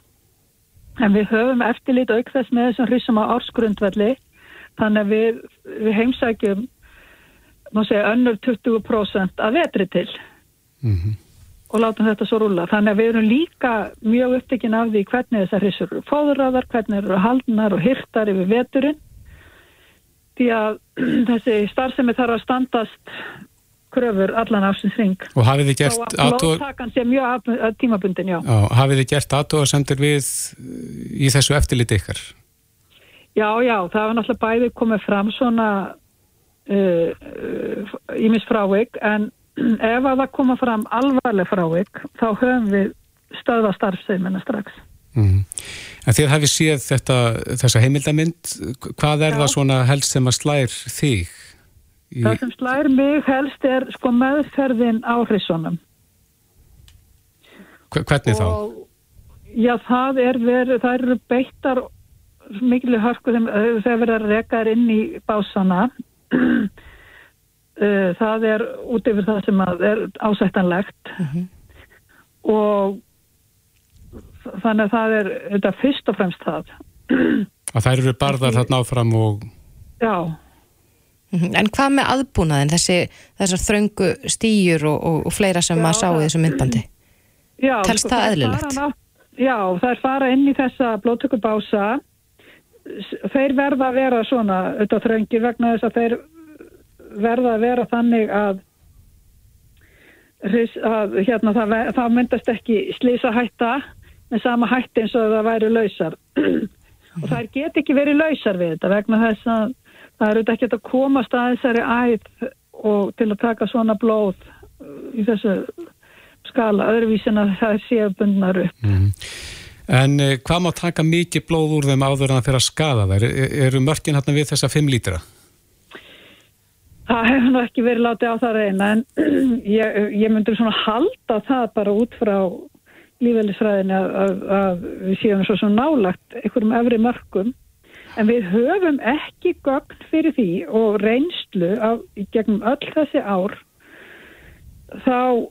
En við höfum eftirlit auk þess með þessum hrissum á ársgrundvelli þannig að við, við heimsækjum segja önnur 20% að vetri til Mm og látum þetta svo rúla. Þannig að við erum líka mjög upptekinn af því hvernig þessar hrissur eru fóðraðar, hvernig eru haldnar og hirtar yfir veturinn því að þessi starfsemi þarf að standast kröfur allan ásins ring. Og hafið þið gert Og að athuga- blóðtakan sé mjög af- að tímabundin, já. Já, hafið þið gert aðtóðasendur við uh, í þessu eftirliti ykkar? Já, já, það var náttúrulega bæði komið fram svona ímis uh, uh, frávik en ef að það koma fram alvarleg frávik þá höfum við stöða starfseimina strax. Mm. En þið hafið séð þetta, þessa heimildamind, hvað er Já. það svona helst sem að slær þig? Í, Það sem slær mig helst er sko meðferðin á hrissunum. hve- hvernig þá? Já, það er verið, það eru beittar miklu hörku þeim þegar verið að reka þær inn í básana. Eh, það er út yfir það sem er ásættanlegt og þannig að það er þetta fyrst og fremst það. Að þær eru barðar þarna áfram og Já, Mhm. En hvað með aðbúnaðin, þessi, þessar þröngu stíjur og, og, og fleira sem Já, maður sá í það- þessu myndbandi? Já, Telst það þær eðlilegt? ná- Já, það er fara inn í þessa blóttökubása. Þeir verða að vera svona auðvitað þröngir vegna þess að þeir verða að vera þannig að, hris- að hérna, það, það myndast ekki slísa hætta með sama hætti eins og það væri lausar. og þær get ekki verið lausar við þetta vegna þess að það eru ekki að komast að þessari æð og til að taka svona blóð uh, í þessu skala öðruvísin að það séu bundnar upp. Mm. En eh, hvað má taka mikið blóð úr þeim áður en það fyrir að skada þær? Er, eru mörgin hérna við þessa 5 lítra? Það hefur nú ekki verið látið á það reyna en ég, ég myndur svona halda það bara út frá lífælisfræðinni að, að, að við séum svo svona nálagt einhverjum efri mörgum en við höfum ekki gögn fyrir því og reynslu af, gegnum öll þessi ár þá,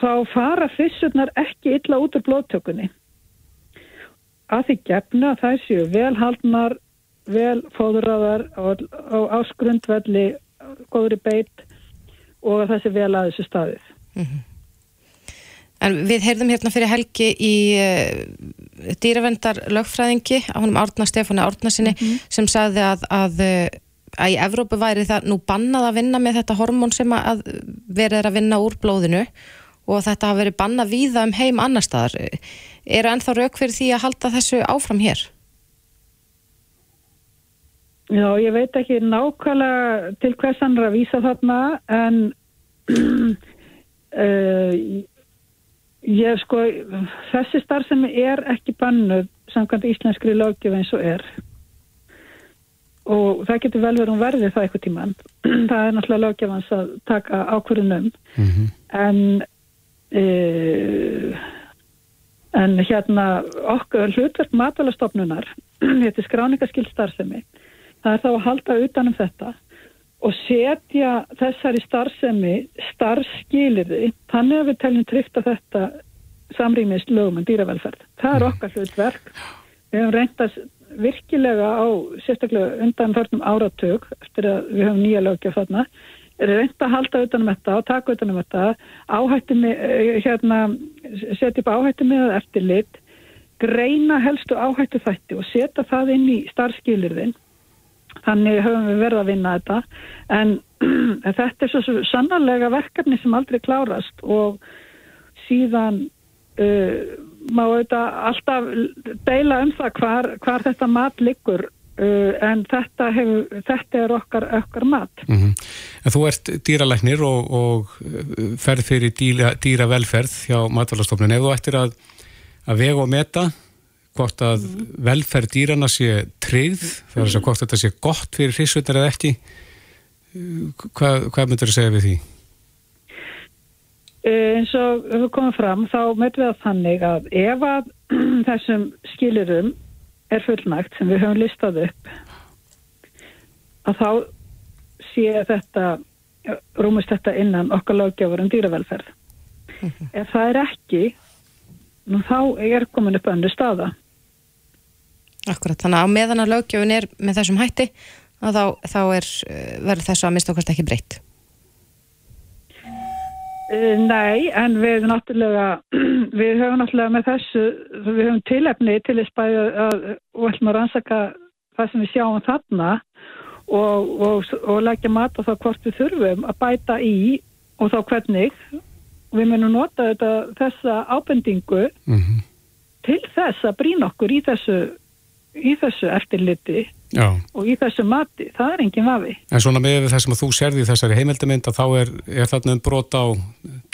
þá fara fyrstjörnar ekki illa út úr blóttökunni að því gefna þær séu velhaldnar, velfóðuraðar á áskrundvelli, góðri beitt og að sé vel að þessu staðið. Mm -hmm. En við heyrðum hérna fyrir helgi í uh, dýravendar lögfræðingi á honum Árna Stefáni Árnasinni mm -hmm. sem sagði að, að, að í Evrópu væri það nú bannað að vinna með þetta hormón sem að verið að vinna úr blóðinu og þetta hafi verið bannað víða um heim annar staðar eru ennþá rauk fyrir því að halda þessu áfram hér? Já, ég veit ekki nákvæmlega til hvers hann er að vísa þarna en uh, ég sko þessi starf sem er ekki bannuð samkvæmt íslenskri lögjöf eins og er. Og það getur vel verið um verðið það eitthvað tíman það er náttúrulega lögjöfans að taka ákvörðunum mm -hmm. en uh, En hérna okkur hlutverk matalastofnunar, þetta er skráningaskild starfsemi, það er þá að halda utanum þetta og setja þessari starfsemi starfskýliði, þannig að við teljum tryggt að þetta samrýmist lögum en dýravelferð. Það er okkar hlutverk. Við hefum reyndast virkilega á sérstaklega undanförnum áratug eftir að við hefum nýja lögjöf þarna reynda að halda utanum þetta og taka utanum þetta áhættu með, eh, hérna, setja upp áhættu með eftir lit, greina helstu áhættu þætti og setja það inn í starfskilirðin þannig höfum við verið að vinna þetta en þetta er svo, sannarlega verkefni sem aldrei klárast og síðan uh, má auðvitað alltaf deila um það hvar, hvar þetta mat liggur Uh, en þetta, hefur, þetta er okkar, okkar mat. Mm -hmm. Þú ert dýralæknir og, og uh, ferð fyrir dýra, dýra velferð hjá matvælastofnun. Ef þú ættir að, að vega og meta hvort að velferð dýrana sé tryggð, það er þess að hvort þetta sé gott fyrir hrissutar eða ekki, hvað, hvað myndur þú segja við því? Eins og við komum fram, þá mötum við að þannig að ef að þessum skilurum er fullnægt sem við höfum listað upp að þá sé þetta rúmust þetta innan okkar lögjafur um dýravelferð -hmm. ef það er ekki nú þá er komin upp öndu staða Akkurat, þannig að á meðan að lögjafun er með þessum hætti þá, þá er eh, verður þessu að mista okkar ekki breytt Eh, nei, en við náttúrulega, við höfum náttúrulega með þessu, við höfum tilefni til þess bæði að, og ætlum að rannsaka það sem við sjáum þarna og, og, og leggja mat á það hvort við þurfum að bæta í og þá hvernig. Við munum nota þetta, þessa ábendingu mm -hmm. til þess að brína okkur í þessu, í þessu eftirliti Já. og í þessu mati, það er enginn vafi. En svona með það sem að þú serði í þessari heimildamind að þá er, er þarna um brota á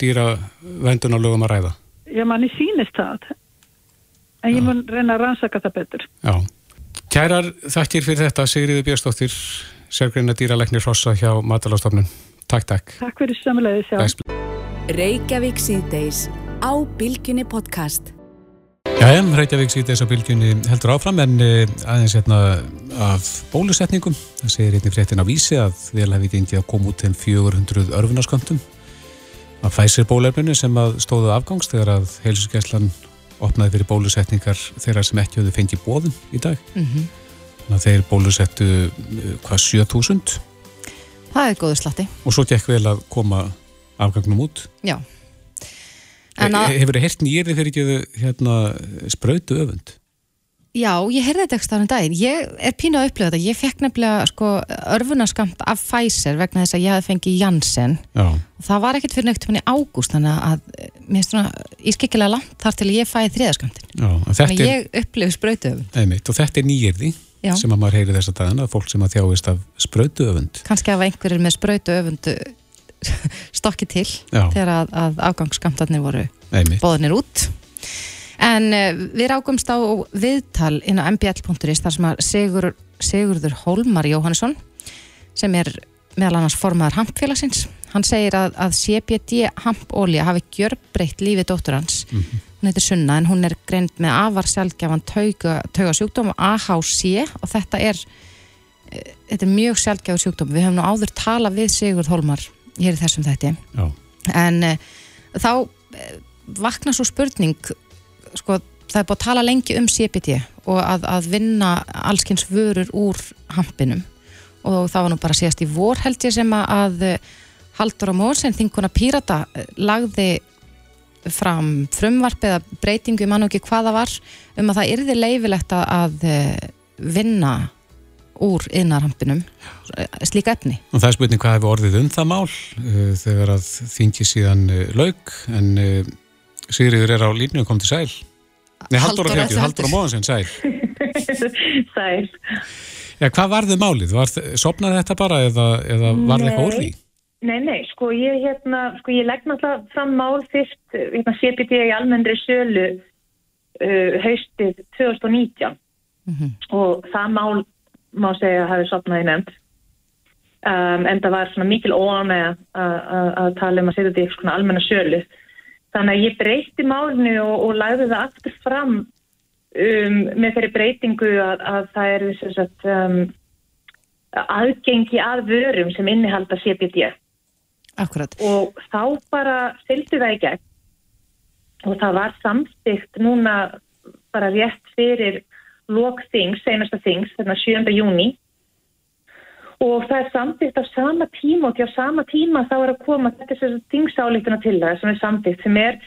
dýra vendunarlögum að ræða? Já, manni sínist það, en ég mun reyna að rannsaka það betur. Já. Kærar þakkir fyrir þetta, Sigriði Björnstóttir, sérgreina dýralegnir Rossa hjá Matalastofnun. Takk, takk. Takk fyrir samanlega þess að. Reykjavík síðdeis á Bilginni podcast. Jæja, Reykjavík síðan þess að bylgjunni heldur áfram en eh, aðeins hérna af bólusetningum. Það segir einnig fréttin á vísi að vel hefði gengið að koma út þeim 400 örfunarsköndum af Pfizer bólefninu sem að stóðu afgangs þegar að heilsuskeslan opnaði fyrir bólusetningar þeirra sem ekki höfðu fengið bóðum í dag. Mm -hmm. Þannig að þeir bólusettu eh, hvað 7000. Það er góðu slatti. Og svo gekk vel að koma afgangnum út. Já. Hefur þið hirt nýrið fyrir ekki hérna, spröytu öfund? Já, ég heyrði þetta ekki stáðan daginn. Ég er pínu að upplifa þetta. Ég fekk nefnilega sko, örfunaskamt af Pfizer vegna þess að ég hafði fengið Janssen. Það var ekkert fyrir neitt í ágúst, þannig að eh, mér finnst svona ískikkilega langt þar til ég fæði þriðaskamtin. Þannig að ég upplifi sprautuöfund. einmitt, og þetta er nýjirði sem að maður heyri þess að dagana, fólk sem að þjáist af hafa einhverjir með sprautuöfund stokki til Já. þegar að, að afgangskamtarnir voru bóðinir út. En uh, við rákumst á viðtal inn á mbl.is þar sem að Sigur, Sigurður Hólmar Jóhannesson sem er meðal annars formaður hampfélagsins. Hann segir að, að CBD hampolja hafi gjörbreytt lífi dóttur hans. Hún heitir Sunna en hún er greint með afar sjálfgjafan tauga, tauga sjúkdóm AHC og þetta er, eh, þetta er mjög sjálfgjafur sjúkdóm. Við höfum nú áður talað við Sigurð Hólmar hér í þessum þætti. Já, en uh, þá uh, vakna svo spurning sko, það er búið að tala lengi um CBD og að, að vinna allskins vörur úr hampinum. Og það var nú bara síðast í vor held ég sem að, að uh, Haldur á Mósen, þinguna Pírata lagði fram frumvarp eða breytingu, ég man nú ekki hvað það var um að það yrði leifilegt að, að vinna úr innarhampinum slík efni og það er spurning hvað hefur orðið um það mál uh, þegar að þingi síðan uh, lauk, en uh, Sigriður er á línu og kom til sæl. Nei, Haldur á er Haldur á móðansinn, sæl. Sæl. Já, hvað varði málið? Var, sopnaði þetta bara eða, eða var það eitthvað úr því? Nei, nei, sko ég, hérna, sko ég legg náttúrulega fram mál fyrst, hérna CPT í almennri sölu uh, haustið 2019 og það mál má segja að hafi sopnaði nefnd. Um, en það var svona mikil óanæg að tala um að setja þetta í svona almenna sölu. Þannig að ég breytti málinu og, og lagði það aftur fram um, með þeirri breytingu að, að það er að um, aðgengi að vörum sem innihalda CBD Akkurat. og þá bara fylgdi það í gegn. Og það var samstikt núna bara rétt fyrir lok þings, senasta þings, þarna 7. júni og það er samstikt á sama tíma og til á sama tíma þá er að koma þetta er þess að þingsáleituna til það sem er samstikt sem er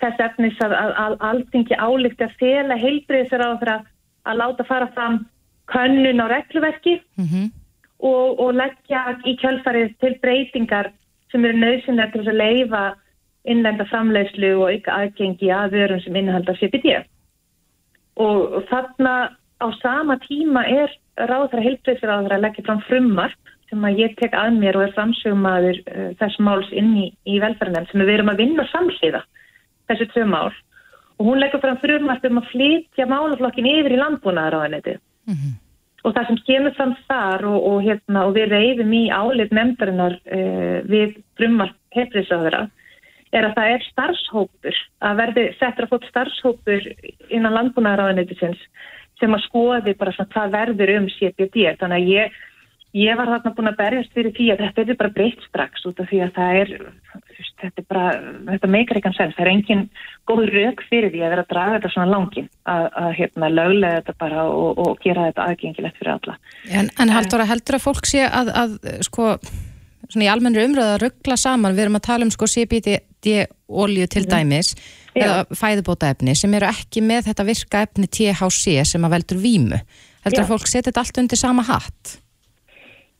þess efnis að, að, að alþingi álíkti að fela heilbriðisar á það að láta fara fram könnun á regluverki Mm og, og leggja í kjölfarið til breytingar sem eru nöðsynlega til að leifa innlenda framleiðslu og auka aðgengi að vörum sem innihalda CBD. Og þarna á sama tíma er ráðra heilbreyðsir að leggja fram frummarp sem að ég tek að mér og er framsögumadur uh, þess máls inn í, í velferðarnefn sem við erum að vinna samsliða þessu tvö mál. Og hún leggur fram frummarp um að flytja málaflokkin yfir í landbúnaðaráðanetið og það sem kemur fram þar og, og, hérna, og við reyðum í álið nefndarinnar uh, við frummarp hefriðsáðara er að það er starfshópur að verði settur að fótt starfshópur innan landbúnaðaráðanetisins sem að skoði bara svona hvað verður um CBD þannig að ég, ég var þarna búin að berjast fyrir því að þetta er bara breytt strax út af því að það er þetta er bara, þetta meikar ekki sens. Það er engin góð rauk fyrir því að vera að draga þetta svona langin að, að hérna löglega þetta bara og, og gera þetta aðgengilegt fyrir alla. En, en heldur að heldur að fólk sé að, að sko, svona í almennri umröðu að ruggla saman, við erum að tala um sko CBD-olju til dæmis Já. eða fæðubótaefni sem eru ekki með þetta virka efni THC sem að veldur vímu. Heldur Já. að fólk setja þetta allt undir sama hatt?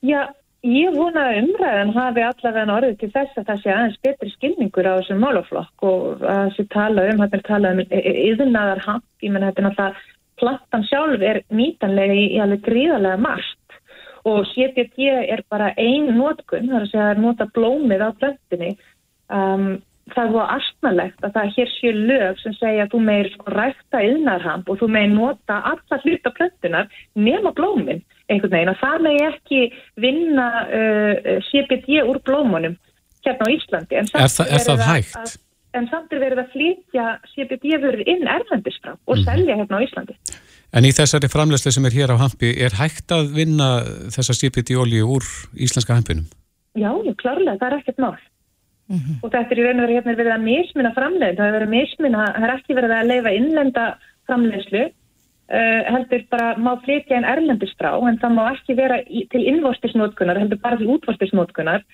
Já, ég vona að umræðan hafi allavega orðið til þess að það sé aðeins betri skilningur á þessum málaflokk og að þessi tala um, þetta er tala um yðurnaðar hamp, ég menn þetta er náttúrulega plantan sjálf er nýtanlega í alveg gríðarlega margt og CBD er bara ein nótkun, það er að segja að nota blómið á plöntinni um, það var astnalegt að það hér sé lög sem segja að þú meir sko rækta yðnarhamp og þú meir nota alla hluta plöntunar nema blómin einhvern veginn og það meir ekki vinna uh, CBD úr blómunum hérna á Íslandi. En samt Er það- er það hægt? Að, en samt er verið að flytja CBD-vörur inn erlendis frá og selja hérna á Íslandi. En í þessari framlegslu sem er hér á hampi, er hægt að vinna þessa CBD-olju úr íslenska hampinum? Já, já, klárlega, það er ekkert mál. Og þetta er í raun og veru hérna er verið að mismuna framleiðin, það er verið að mismuna, það er ekki verið að leifa innlenda framleiðslu, uh, heldur bara má flytja en erlendis frá, en það má ekki vera í, til innvorstisnótkunar, heldur bara til útvorstisnótkunar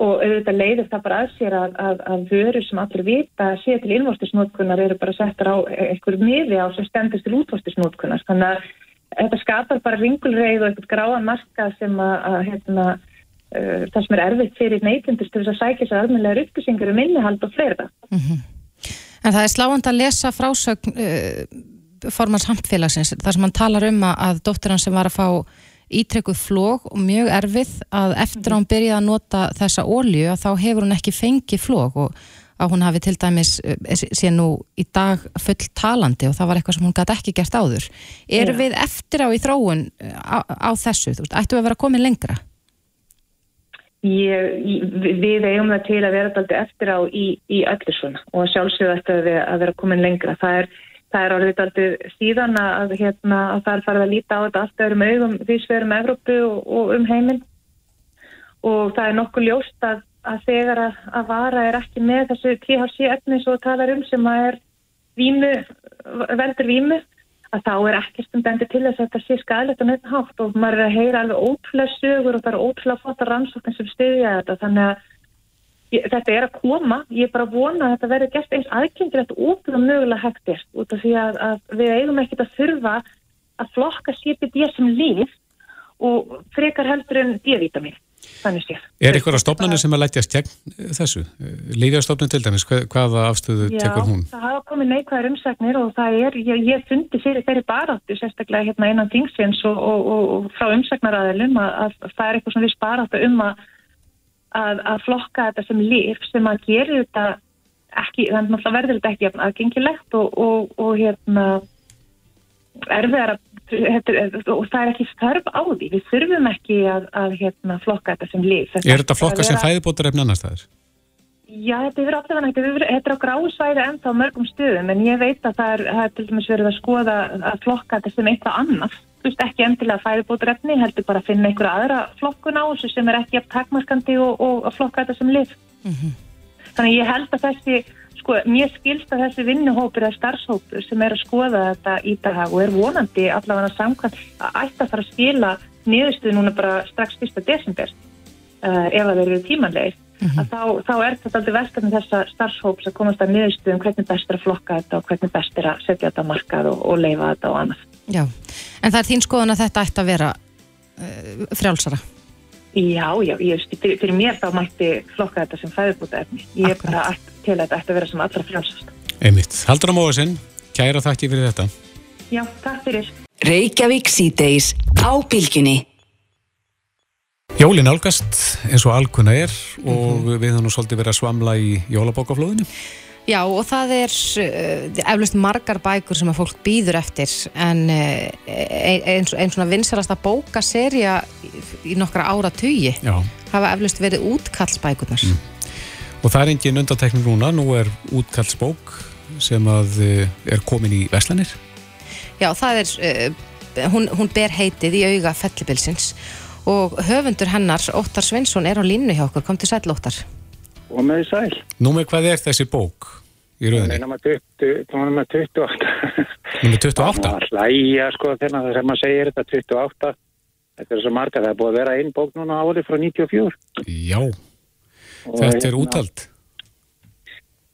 og auðvitað leiðir það bara að sér að, að, að vörur sem allir vita sé til innvostisnótkunnar eru bara settar á einhverju miði á sem stendist til útvostisnótkunnar þannig að þetta skapar bara ringulreið og eitthvað gráan marka sem að, að hérna, uh, það sem er erfitt fyrir neytindust til þess að sækja sér almenlega upplýsingar um innihald og fleira. En það er sláand að lesa frásögn uh, formans handfélagsins þar sem hann talar um að, að dóttir hann sem var að fá ítrekkuð flóg og mjög erfið að eftir að hún byrjaði að nota þessa ólju að þá hefur hún ekki fengið flóg og að hún hafi til dæmis eh, sé nú í dag full talandi og það var eitthvað sem hún gæti ekki gert áður. Eru Já. við eftir á í þróun eh, á, á þessu? Þú veist, ættu að vera komin lengra? Ég, við eigum það til að vera daldi eftir á í, í öllu svona og sjálfsögðu við- að vera komin lengra. Það er, það er orðið daldi síðan að, hérna, að það er farið að líta á þetta allt öðrum augum því sem við erum Evrópu og, og um heiminn. Og það er nokkuð ljóst að, að þegar að, að vara er ekki með þessu THC efni svo talar um sem að er vímu, veldur vímu að þá er ekkert sem bendir til þess að þetta sé skæðilegt og neitt hátt. Og maður er að heyra alveg ótrúlega sögur og það er ótrúlega flotta rannsóknir sem styðja þetta. Þannig að ég, þetta er að koma, ég er bara að vona að þetta verði gert eins aðgengilegt og ótrúlega mögulega hægt er út af því að, að við eigum ekkert að þurfa að flokka CBD sem líf og frekar heldur en D-vitamin þannig séð. Er eitthvað stofnanir sem að lætjast gegn eh, þessu? Lífjastofnun til dæmis, hvað, hvaða afstöðu tekur hún? Já, það hafa komið neikvæðar umsagnir og það er, ég, ég fundi fyrir þeirri baráttu sérstaklega hérna innan þingsins og, og, og, og frá umsagnaræðilum að, að, að það er eitthvað sem við baráttu um að, að, að flokka þetta sem líf sem að gera þetta ekki, þannig að verður þetta ekki aðgengilegt og, og, og hérna erfiðar að þetta, og það er ekki þörf á því. Við þurfum ekki að, að hérna, flokka þetta sem líf Er þetta flokka sem vera- fæðibótarefni annar staðar? Já, þetta er allavega nægt, þetta er á gráu svæði ennþá mörgum stöðum en ég veit að það er, það er til dæmis verið að skoða að flokka þetta sem eitthvað annað. þú veist ekki endilega færibótrefni heldur bara að finna einhverja aðra flokkun á þessu sem er ekki jafn takmarkandi og, og að flokka þetta sem lif þannig að ég held að þessi sko, mér skilst að þessi vinnuhópur eða starfshópur sem er að skoða þetta í dag og er vonandi allavega samkvæmt að ætti að fara að skila niðurstöðu núna bara strax 1. desember uh, ef að þeir eru tímanlegir að þá, þá er þetta aldrei verkefni þessa starfshóps að komast að niðurstöðum hvernig best er að flokka þetta og hvernig best er að setja þetta markað og, og leifa þetta og annað. Já, en það er þín skoðun að þetta ætti að vera uh, frjálsara. Já, já, ég, fyrir, fyrir mér þá mætti flokka þetta sem fæðubúta efni. Ég er bara að, til að þetta ætti að vera sem allra frjálsast. Einmitt. Haldur á móðusinn, kæra þakki fyrir þetta. Já, takk fyrir. Reykjavík síðdeis á bylgjunni. Jólin álgast eins og alkunna er og við höfum nú svolítið verið að svamla í jólabókaflóðinu. Já, og það er uh, eflust margar bækur sem að fólk býður eftir en uh, einn ein svona vinsalasta bókaserja í, nokkra ára tugi Já. hafa eflust verið útkallsbækurnar. Og það er engin undantekning núna, nú er útkallsbók sem að eh, er komin í Veslanir. Já, það er, uh, hún, hún ber heitið í auga fellibilsins og höfundur hennar, Óttar Sveinsson, er á línu hjá okkur, kom til sæll Óttar. Og með sæl. Nú með hvað er þessi bók í rauninni? 20, númer 28. Númer 28? Það hlæja sko þegar það sem maður segir þetta 28. Þetta er svo marga, það er búið að vera einn bók núna árið frá 94. Já, Og þetta er hérna- útald.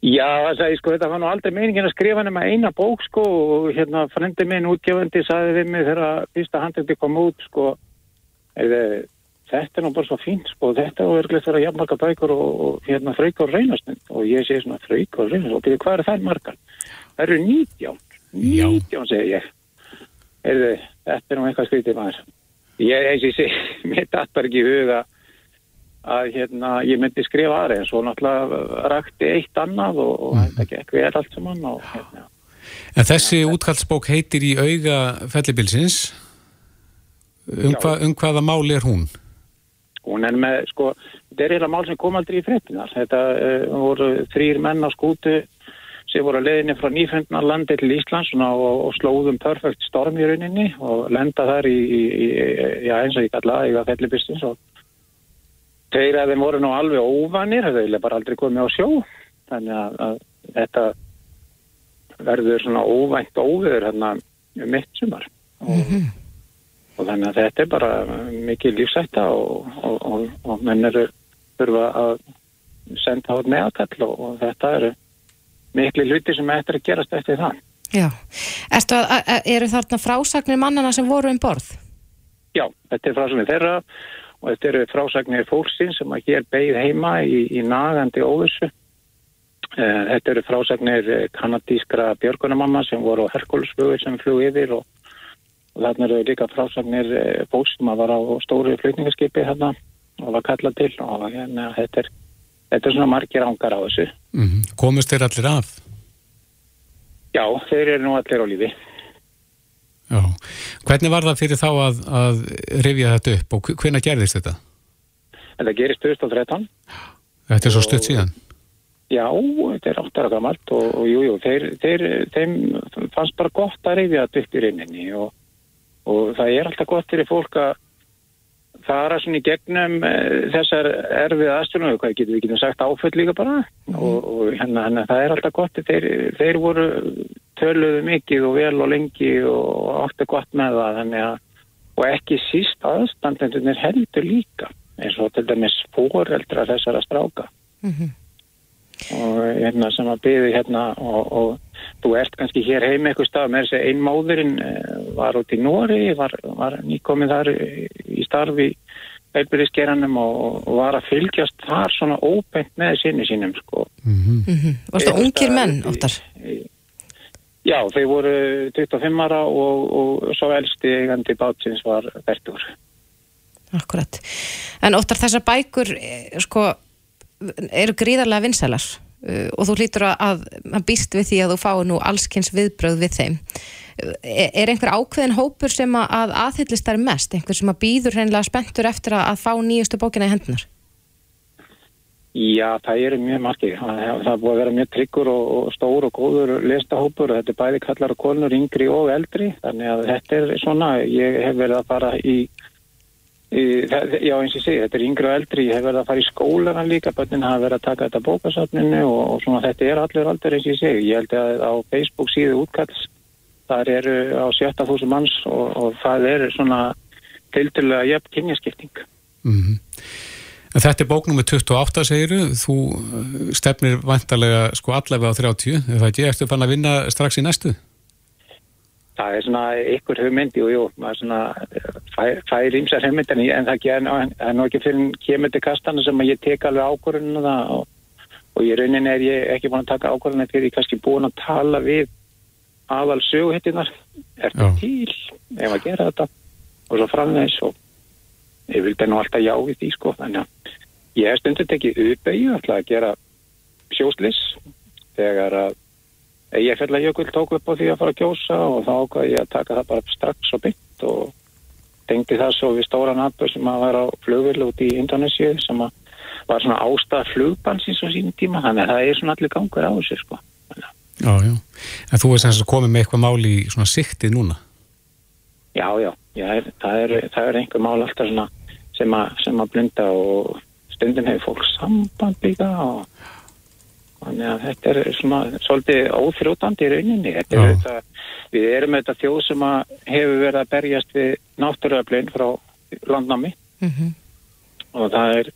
Já, það sagði sko, þetta var nú aldrei meiningin að skrifa nema eina bók sko og hérna frendi minn útgefandi sagði við mig þegar fyrsta handriti kom út sko eða, þetta er nú bara svo fínt sko, þetta er örglega þeirra jafnmarka bækur og, og hérna á reynastund og ég segi svona á reynastund og byrju hvað er það margar? Það eru 19, 19 segi ég. Heyrðu, þetta er nú eitthvað skrítið maður. Ég, eins og segi, mér datt bara ekki huga að hérna, ég myndi skrifa aðra en svo náttúrulega rakti eitt annað og, og þetta gekk vel allt saman og hérna. En þessi útkallsbók heitir í auga fellibilsins. Um, hva, um hvaða mál er hún? Hún er með, sko, þetta er eiginlega mál sem kom aldrei í fréttinar. Þetta uh, voru þrýr menn á skútu sem voru að leiðinni frá nýfundna landi til Íslands og, og slóðum perfekt storm í rauninni og lenda þar í, í, í já, eins og ég kalla eiga fellibistins og þeir að þeim voru nú alveg óvanir, þau vilja bara aldrei komið á sjó. Þannig að, að þetta verður svona óvænt óviður hérna um mitt sumar. Og, og þannig að þetta er bara mikið lífsætta og, og, og, og menn eru þurfa að senda át meðakall og, og þetta eru miklu hluti sem eftir að gerast eftir það. Já. Ertu eru þarna frásagnir mannana sem voru um borð? Já, þetta er frásagnir þeirra og þetta eru frásagnir fólksins sem að hér beigð heima í, í nagandi óvissu. Eh, Þetta eru frásagnir eh, kanadískra björgunamamma sem voru á Herkulisflugur sem flug yfir og, og þarna eru líka frásagnir eh, fólks sem að var á stóru flutningaskipi hérna og var kallað til og hérna, þetta, er, þetta er svona margir ángar á þessu. Mm Komust þeir allir af? Já, þeir eru nú allir á lífi. Já. Hvernig var það fyrir þá að, að rifja þetta upp og hvenær gerðist þetta? Þetta gerist 2013. Þetta er svo stutt síðan. Já, þetta er áttara gammalt og, og jú, þeim fannst bara gott að reyfja þetta upp í reyninni og, og það er alltaf gott fyrir fólk að fara svona í gegnum e, þessar erfið aðstjónu, hvað getur við getum sagt áföll líka bara. Og, og hérna, hérna það er alltaf gott, þeir, þeir voru töluðu mikið og vel og lengi og áttu gott með það þannig að, og ekki síst aðstandendunir heldur líka eins og til dæmis fóreldra þessara stráka og hérna sem að byði hérna og, og þú ert kannski hér heim eitthvað stað með þessi einmáðurinn var út í Nóri, var, var nýkomið þar í, í starfi heilbyrðiskeranum og, og var að fylgjast þar svona óbeint með sinni sínum sko. Mm -hmm. Varstu Einhvers ungir menn, Óttar? Já, þeir voru 25 ára og, og svo elsti eigandi bátsins var Bertur. Akkurat. En Óttar, þessar bækur, eh, sko, eru gríðarlega vinsælar uh, og þú hlýtur að, að, býst við því að þú fái nú allskins viðbröð við þeim. Er, er einhver ákveðin hópur sem að, að aðhyllist þær mest? Einhver sem að býður hreinlega spenntur eftir að, að fá nýjustu bókina í hendunar? Já, það eru mjög margir. Það, það búið að vera mjög tryggur og, og stór og góður listahópur og þetta er bæði kallar og konur yngri og eldri. Þannig að þetta er svona, ég hef verið að fara í það, já eins og ég segi, þetta er yngri og eldri, ég hef verið að fara í skólana líka, bönnin hafa verið að taka þetta bókasafninu og, og svona þetta er allir aldur eins og ég segi. Ég held að á Facebook síðu útkalls, þar eru á 70.000 manns og, og það er svona tildulega jöfn kynjaskipting. Mm En þetta er bók nummer 28 segiru, þú uh, stefnir vantarlega sko allavega á 30, er það ekki eftir fann að vinna strax í næstu? Það er svona ykkur hugmynd, jú, jú, maður svona fær, fær ímsar hugmynd en, ég- það er það er nú ekki fyrir kemur til kastana sem að ég tek alveg ákvörðunum og, og í rauninni er ég ekki búin að taka ákvörðunum fyrir ég kannski búin að tala við aðal söguhettinar, er það til, ef að gera þetta? Og svo framvegis og ég vildi nú alltaf já við því sko, þannig að ég hef stundur tekið uppeyju, alltaf að gera sjóslis þegar að ég fell að jökull tók upp á því að fara að kjósa og þá ákvað ég að taka það bara strax og byggt og tengdi það svo við stóran atbyrg sem að var á flugvill út í Indonésiu sem að var svona ástað flugbansins á sínum tíma þannig að það er svona allir gangur á þessu sko. Já, já. En þú er sem sagt komið með eitthvað mál í svona siktið núna? Já, já, já er, það, er, það er einhver mál alltaf svona sem að, sem að blunda og stundum hefur fólk samband líka og þannig að þetta er svona svolítið óþrjótandi í rauninni. Er auðvitað, við erum auðvitað þjóð sem hefur verið að berjast við náttúruöflin frá landnámi. Mm og það er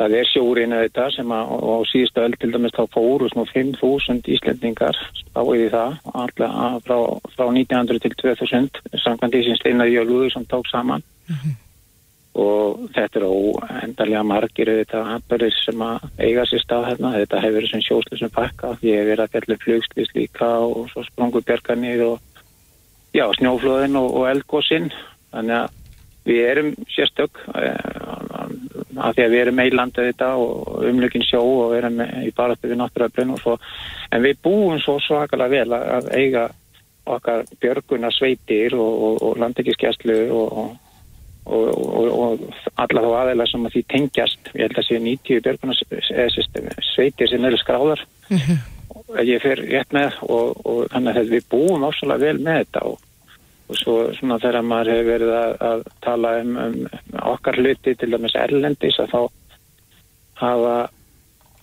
það er sjórinu þetta sem að á síðustu öll til dæmis þá fóru svona 5.000 Íslendingar spáið í það. Alla, að frá, frá 1900 til 2000 samkvæmt því sem Steinar Jölúður sem tók saman og þetta er óendarlega margir þetta atbyrðir sem að eiga sér stað hérna, þetta hefur verið sem sjóslisum pakka, ég hef verið að fjalla flugslýs líka og svo sprungu björganir og já, snjóflóðin og, og eldgósinn þannig að við erum sérstök uh, af því að við erum meilandi þetta og umlökin sjó og erum í baráttu við náttúruöflin og svo. En við búum svo svakalega vel að, að eiga okkar björguna sveitir og, og, og landekískjæslu og, og, og, og alla þá aðeila sem að því tengjast ég held að séu 90 björguna sveitir sem eru skráðar. Og ég fer rétt með og, og þannig að við búum ásala vel með þetta og og svo svona þegar maður hefur verið að, að tala um, um okkar hluti til dæmis erlendis að þá hafa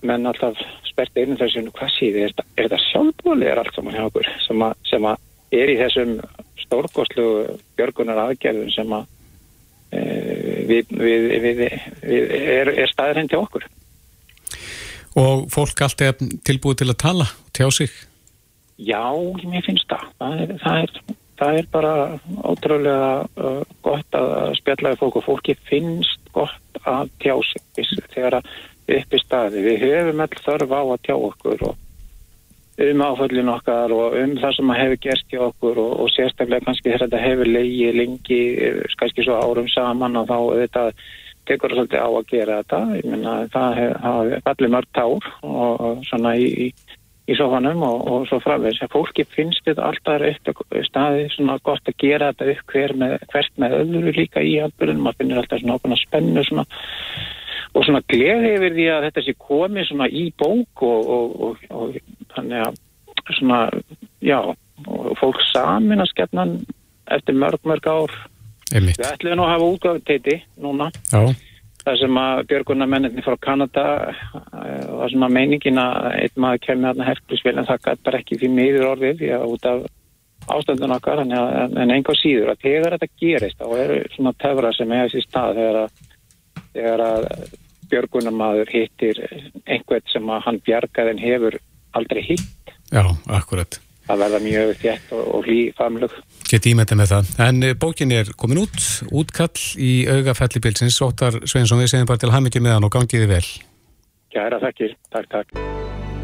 menn alltaf spert einu þessu hvað síði, er, er þetta sjálfbóli er allt saman hjá okkur sem að, sem að er í þessum stórkostlu björgunar aðgerðum sem að við, við, við, við er, er staðurinn til okkur. Og fólk allt er tilbúið til að tala, tjá sig? Já, mér finnst það. Það er, það er, það er bara ótrúlega uh, gott að spjallaði fólk og fólki finnst gott að tjá sig þegar að upp í staði. Við höfum all þörf á að tjá okkur og um áföllin okkar og um það sem að hefur gerst í okkur og, og sérstaklega kannski þegar þetta hefur leiði lengi, kannski svo árum saman og þá þetta tekur svolítið á að gera þetta. Ég minna það hefur allir mörg tár og, og svona í, í, í sofanum og, og svo framvegs. Fólki finnst þetta alltaf staði svona gott að gera þetta upp hver með, hvert með öðru líka í alburðum. Man finnir alltaf svona ákveðna spennu svona og svona gleði yfir því að þetta sé komið svona í bók og, og, og, og þannig að svona, já, fólk samin að skefna eftir mörg, mörg ár. Einmitt. Við ætlum nú að hafa útgáðu teiti núna. Já. Það sem að björgunarmenninni frá Kanada var svona meiningin að einn maður kemur hérna herflisvel en það gæti bara ekki því miður orðið því að út af ástændun okkar en, en einhver síður að þegar þetta gerist þá eru svona töfra sem hefur sér stað þegar að þegar að björgunamadur hittir einhvern sem að hann bjargaðin hefur aldrei hitt. Já, akkurat. Það verða mjög þétt og, og hlý famlug. Geti ímyndið með það. En bókin er komin út, útkall í augafelli bilsins. Óttar Sveinsson, við segjum bara til hamingi með hann og gangiði vel. Kæra þakkir. Takk, takk.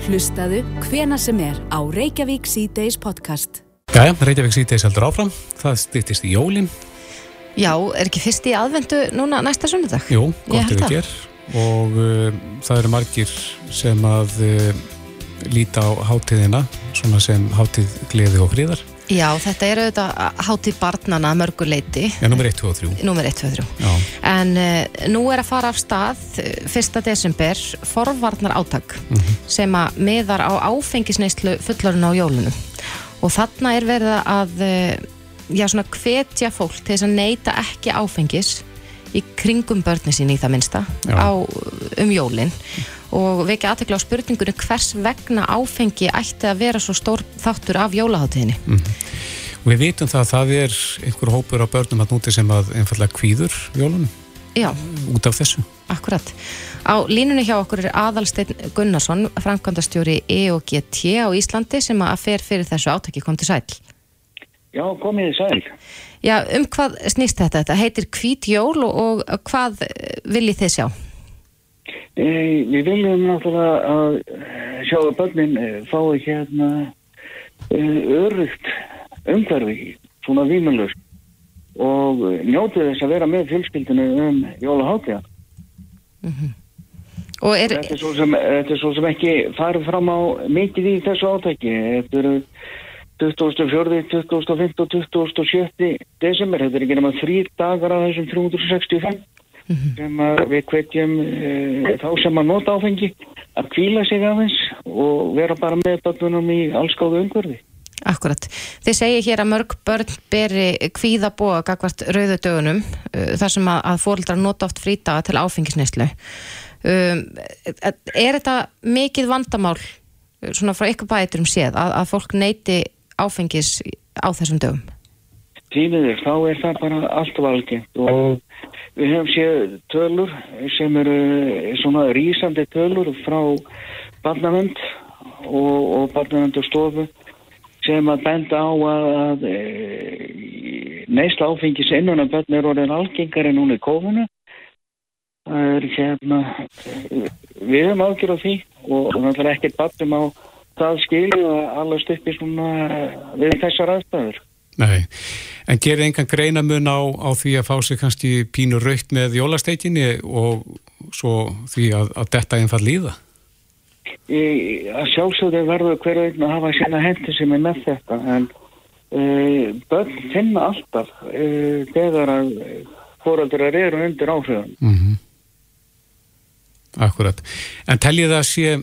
Hlustaðu hvena sem er á Reykjavík C-Days podcast. Jæja, Reykjavík C-Days heldur áfram. Það stýttist í jólinn. Já, er ekki fyrst í aðvendu núna næsta sunnudag? Jú, gott ef við ger og uh, það eru margir sem að uh, líta á hátíðina svona sem hátíð gleði og fríðar Já, þetta er auðvitað hátíð barnana mörguleiti Já, nummer 1, 2 og 3 Númer 1, 2 og 3 Já. En uh, nú er að fara af stað 1. desember forvarnar áttak mm -hmm. sem að miðar á áfengisneislu fullorinn á jólunum og þarna er verið að já, svona hvetja fólk til þess að neyta ekki áfengis í kringum börni sín í það minsta á, um jólinn og vekja aðtekla á spurningunni hvers vegna áfengi ætti að vera svo stór þáttur af jólaháttíðinni mm -hmm. við vitum það að það er einhver hópur á börnum að núti sem að einfallega kvíður jólunum Já. út af þessu Akkurat. Á línunni hjá okkur er Aðalsteinn Gunnarsson framkvæmdastjóri EOGT á Íslandi sem að fer fyrir þessu átæki kom til sæl Já, komið sæl Já, um hvað snýst þetta? Þetta heitir Hvít jól og, og hvað viljið þið sjá? E, við viljum náttúrulega að sjá að börnin fái hérna örugt umhverfi, svona výmulust og njótið þess að vera með fjölskyldinu um jólahátja. Mm -hmm. er... Þetta er þetta er svo sem ekki farið fram á mikið í þessu átæki. Þetta eru 24., 25. og 27. desember, þetta er ekki náma þrýr dagar af þessum 365 mm -hmm. sem við kveitjum e, þá sem að nota áfengi að kvíla sig aðeins og vera bara með börnunum í allskáðu umhverfi. Akkurat. Þið segir hér að mörg börn beri kvíða búa gagvart rauðu dögunum uh, þar sem að, að fóröldrar nota oft frítaga til áfengisneislu. Um, er þetta mikið vandamál svona frá ykkur bæturum séð að, að fólk neyti áfengis á þessum dögum? Tímiður, þá er það bara allt valgent og við hefum séð tölur sem eru svona rýsandi tölur frá barnavend og, og barnavend og stofu sem að benda á að, að e, neysla áfengis innan að börn er orðin algengar en hún er kofuna það er hérna við hefum ágjör á því og náttúrulega ekkert battum á það skilju að allast upp í svona við þessar aðstæður Nei, en gerir engan greinamun á, á því að fá sig kannski pínu raukt með jólasteikinni og svo því að, að detta einfall líða? Í, að sjálfsögðu verður hverju einn að hafa sína hendi sem er með þetta en uh, börn finna alltaf uh, þegar að fóröldrar eru undir áhrifun mm -hmm. Akkurat en teljið það sé,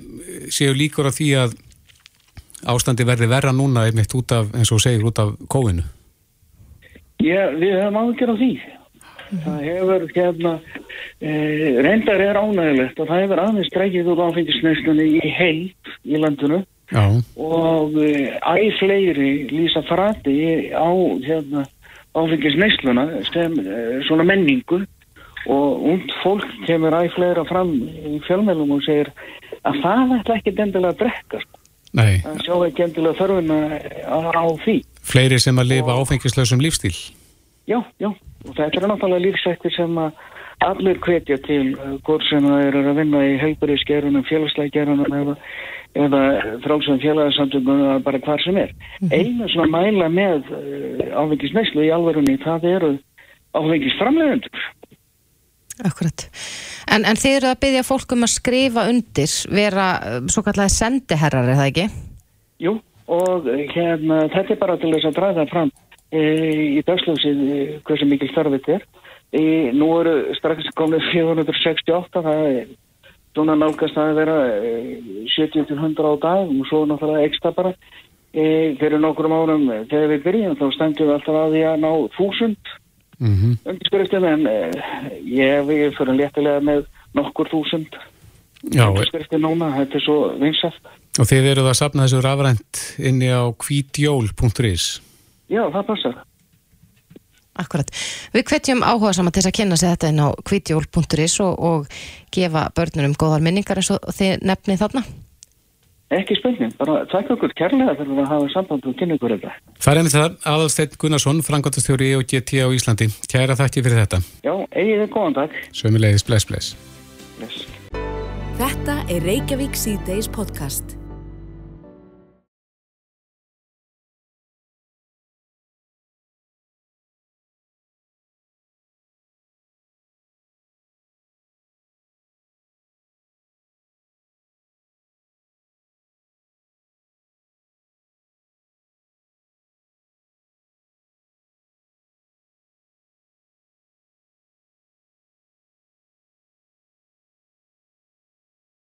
séu líkur á því að ástandi verði verra núna einmitt út af, eins og segir, út af kóinu? Já, við höfum ágjör á því það hefur hérna e, reyndar er ánægilegt og það hefur aðeins streikið úr áfengisnæstunni í heilt í landinu Já. og e, æg fleiri lýsa frati á hérna, áfengisnæsluna sem e, svona menningu og und fólk kemur æg fleira fram í fjölmjölum og segir að það ætla ekki endilega að drekka sko. Nei, að sjá ekki endilega þörfuna á, á því. Fleiri sem að lifa áfengislausum lífstíl. já, já, og þetta er náttúrulega lífsættir sem að allir hvetja til uh, hvort sem það eru að vinna í heilbæriðsgerunum, félagslega gerunum eða, eða frálsum félagsamtöngum eða bara hvar sem er. Einu svona mæla með uh, áfengisneislu í alverunni það eru áfengisframlegendur Akkurat. En, en þið eru að byggja fólk um að skrifa undir, vera uh, svo kallega sendiherrar, er það ekki? Jú, og eh, hérna, þetta er bara til þess að draga fram e, í dagsljósið e, hversu mikil þarf þetta er. E, nú eru strax komið 468, það er svona nálgast að vera e, 70-100 á dag og svo náttúrulega ekstra bara. Fyrir nokkrum árum þegar við byrjum þá stendum við alltaf að því að ná þúsund Mm undirskriftum en e, ég við fyrir léttilega með nokkur þúsund Já, undirskriftum núna, þetta er svo vinsæft. og þið eruð að sapna þessu rafrænt inni á kvítjól.is. Já, það passar. Akkurat. Við hvetjum áhuga saman til þess að kynna sig þetta inn á kvítjól.is og, og gefa börnunum góðar minningar eins og þið nefnið þarna. Ekki spurning, bara takk okkur kærlega fyrir að hafa samband og kynna ykkur þetta. Það er einmitt það, Aðalsteinn Gunnarsson, frangotastjóri EOGT á Íslandi. Kæra þakki fyrir þetta. Já, eigið þið góðan dag. Sömulegis, bless, bless. Bless. Þetta er Reykjavík C-Days podcast.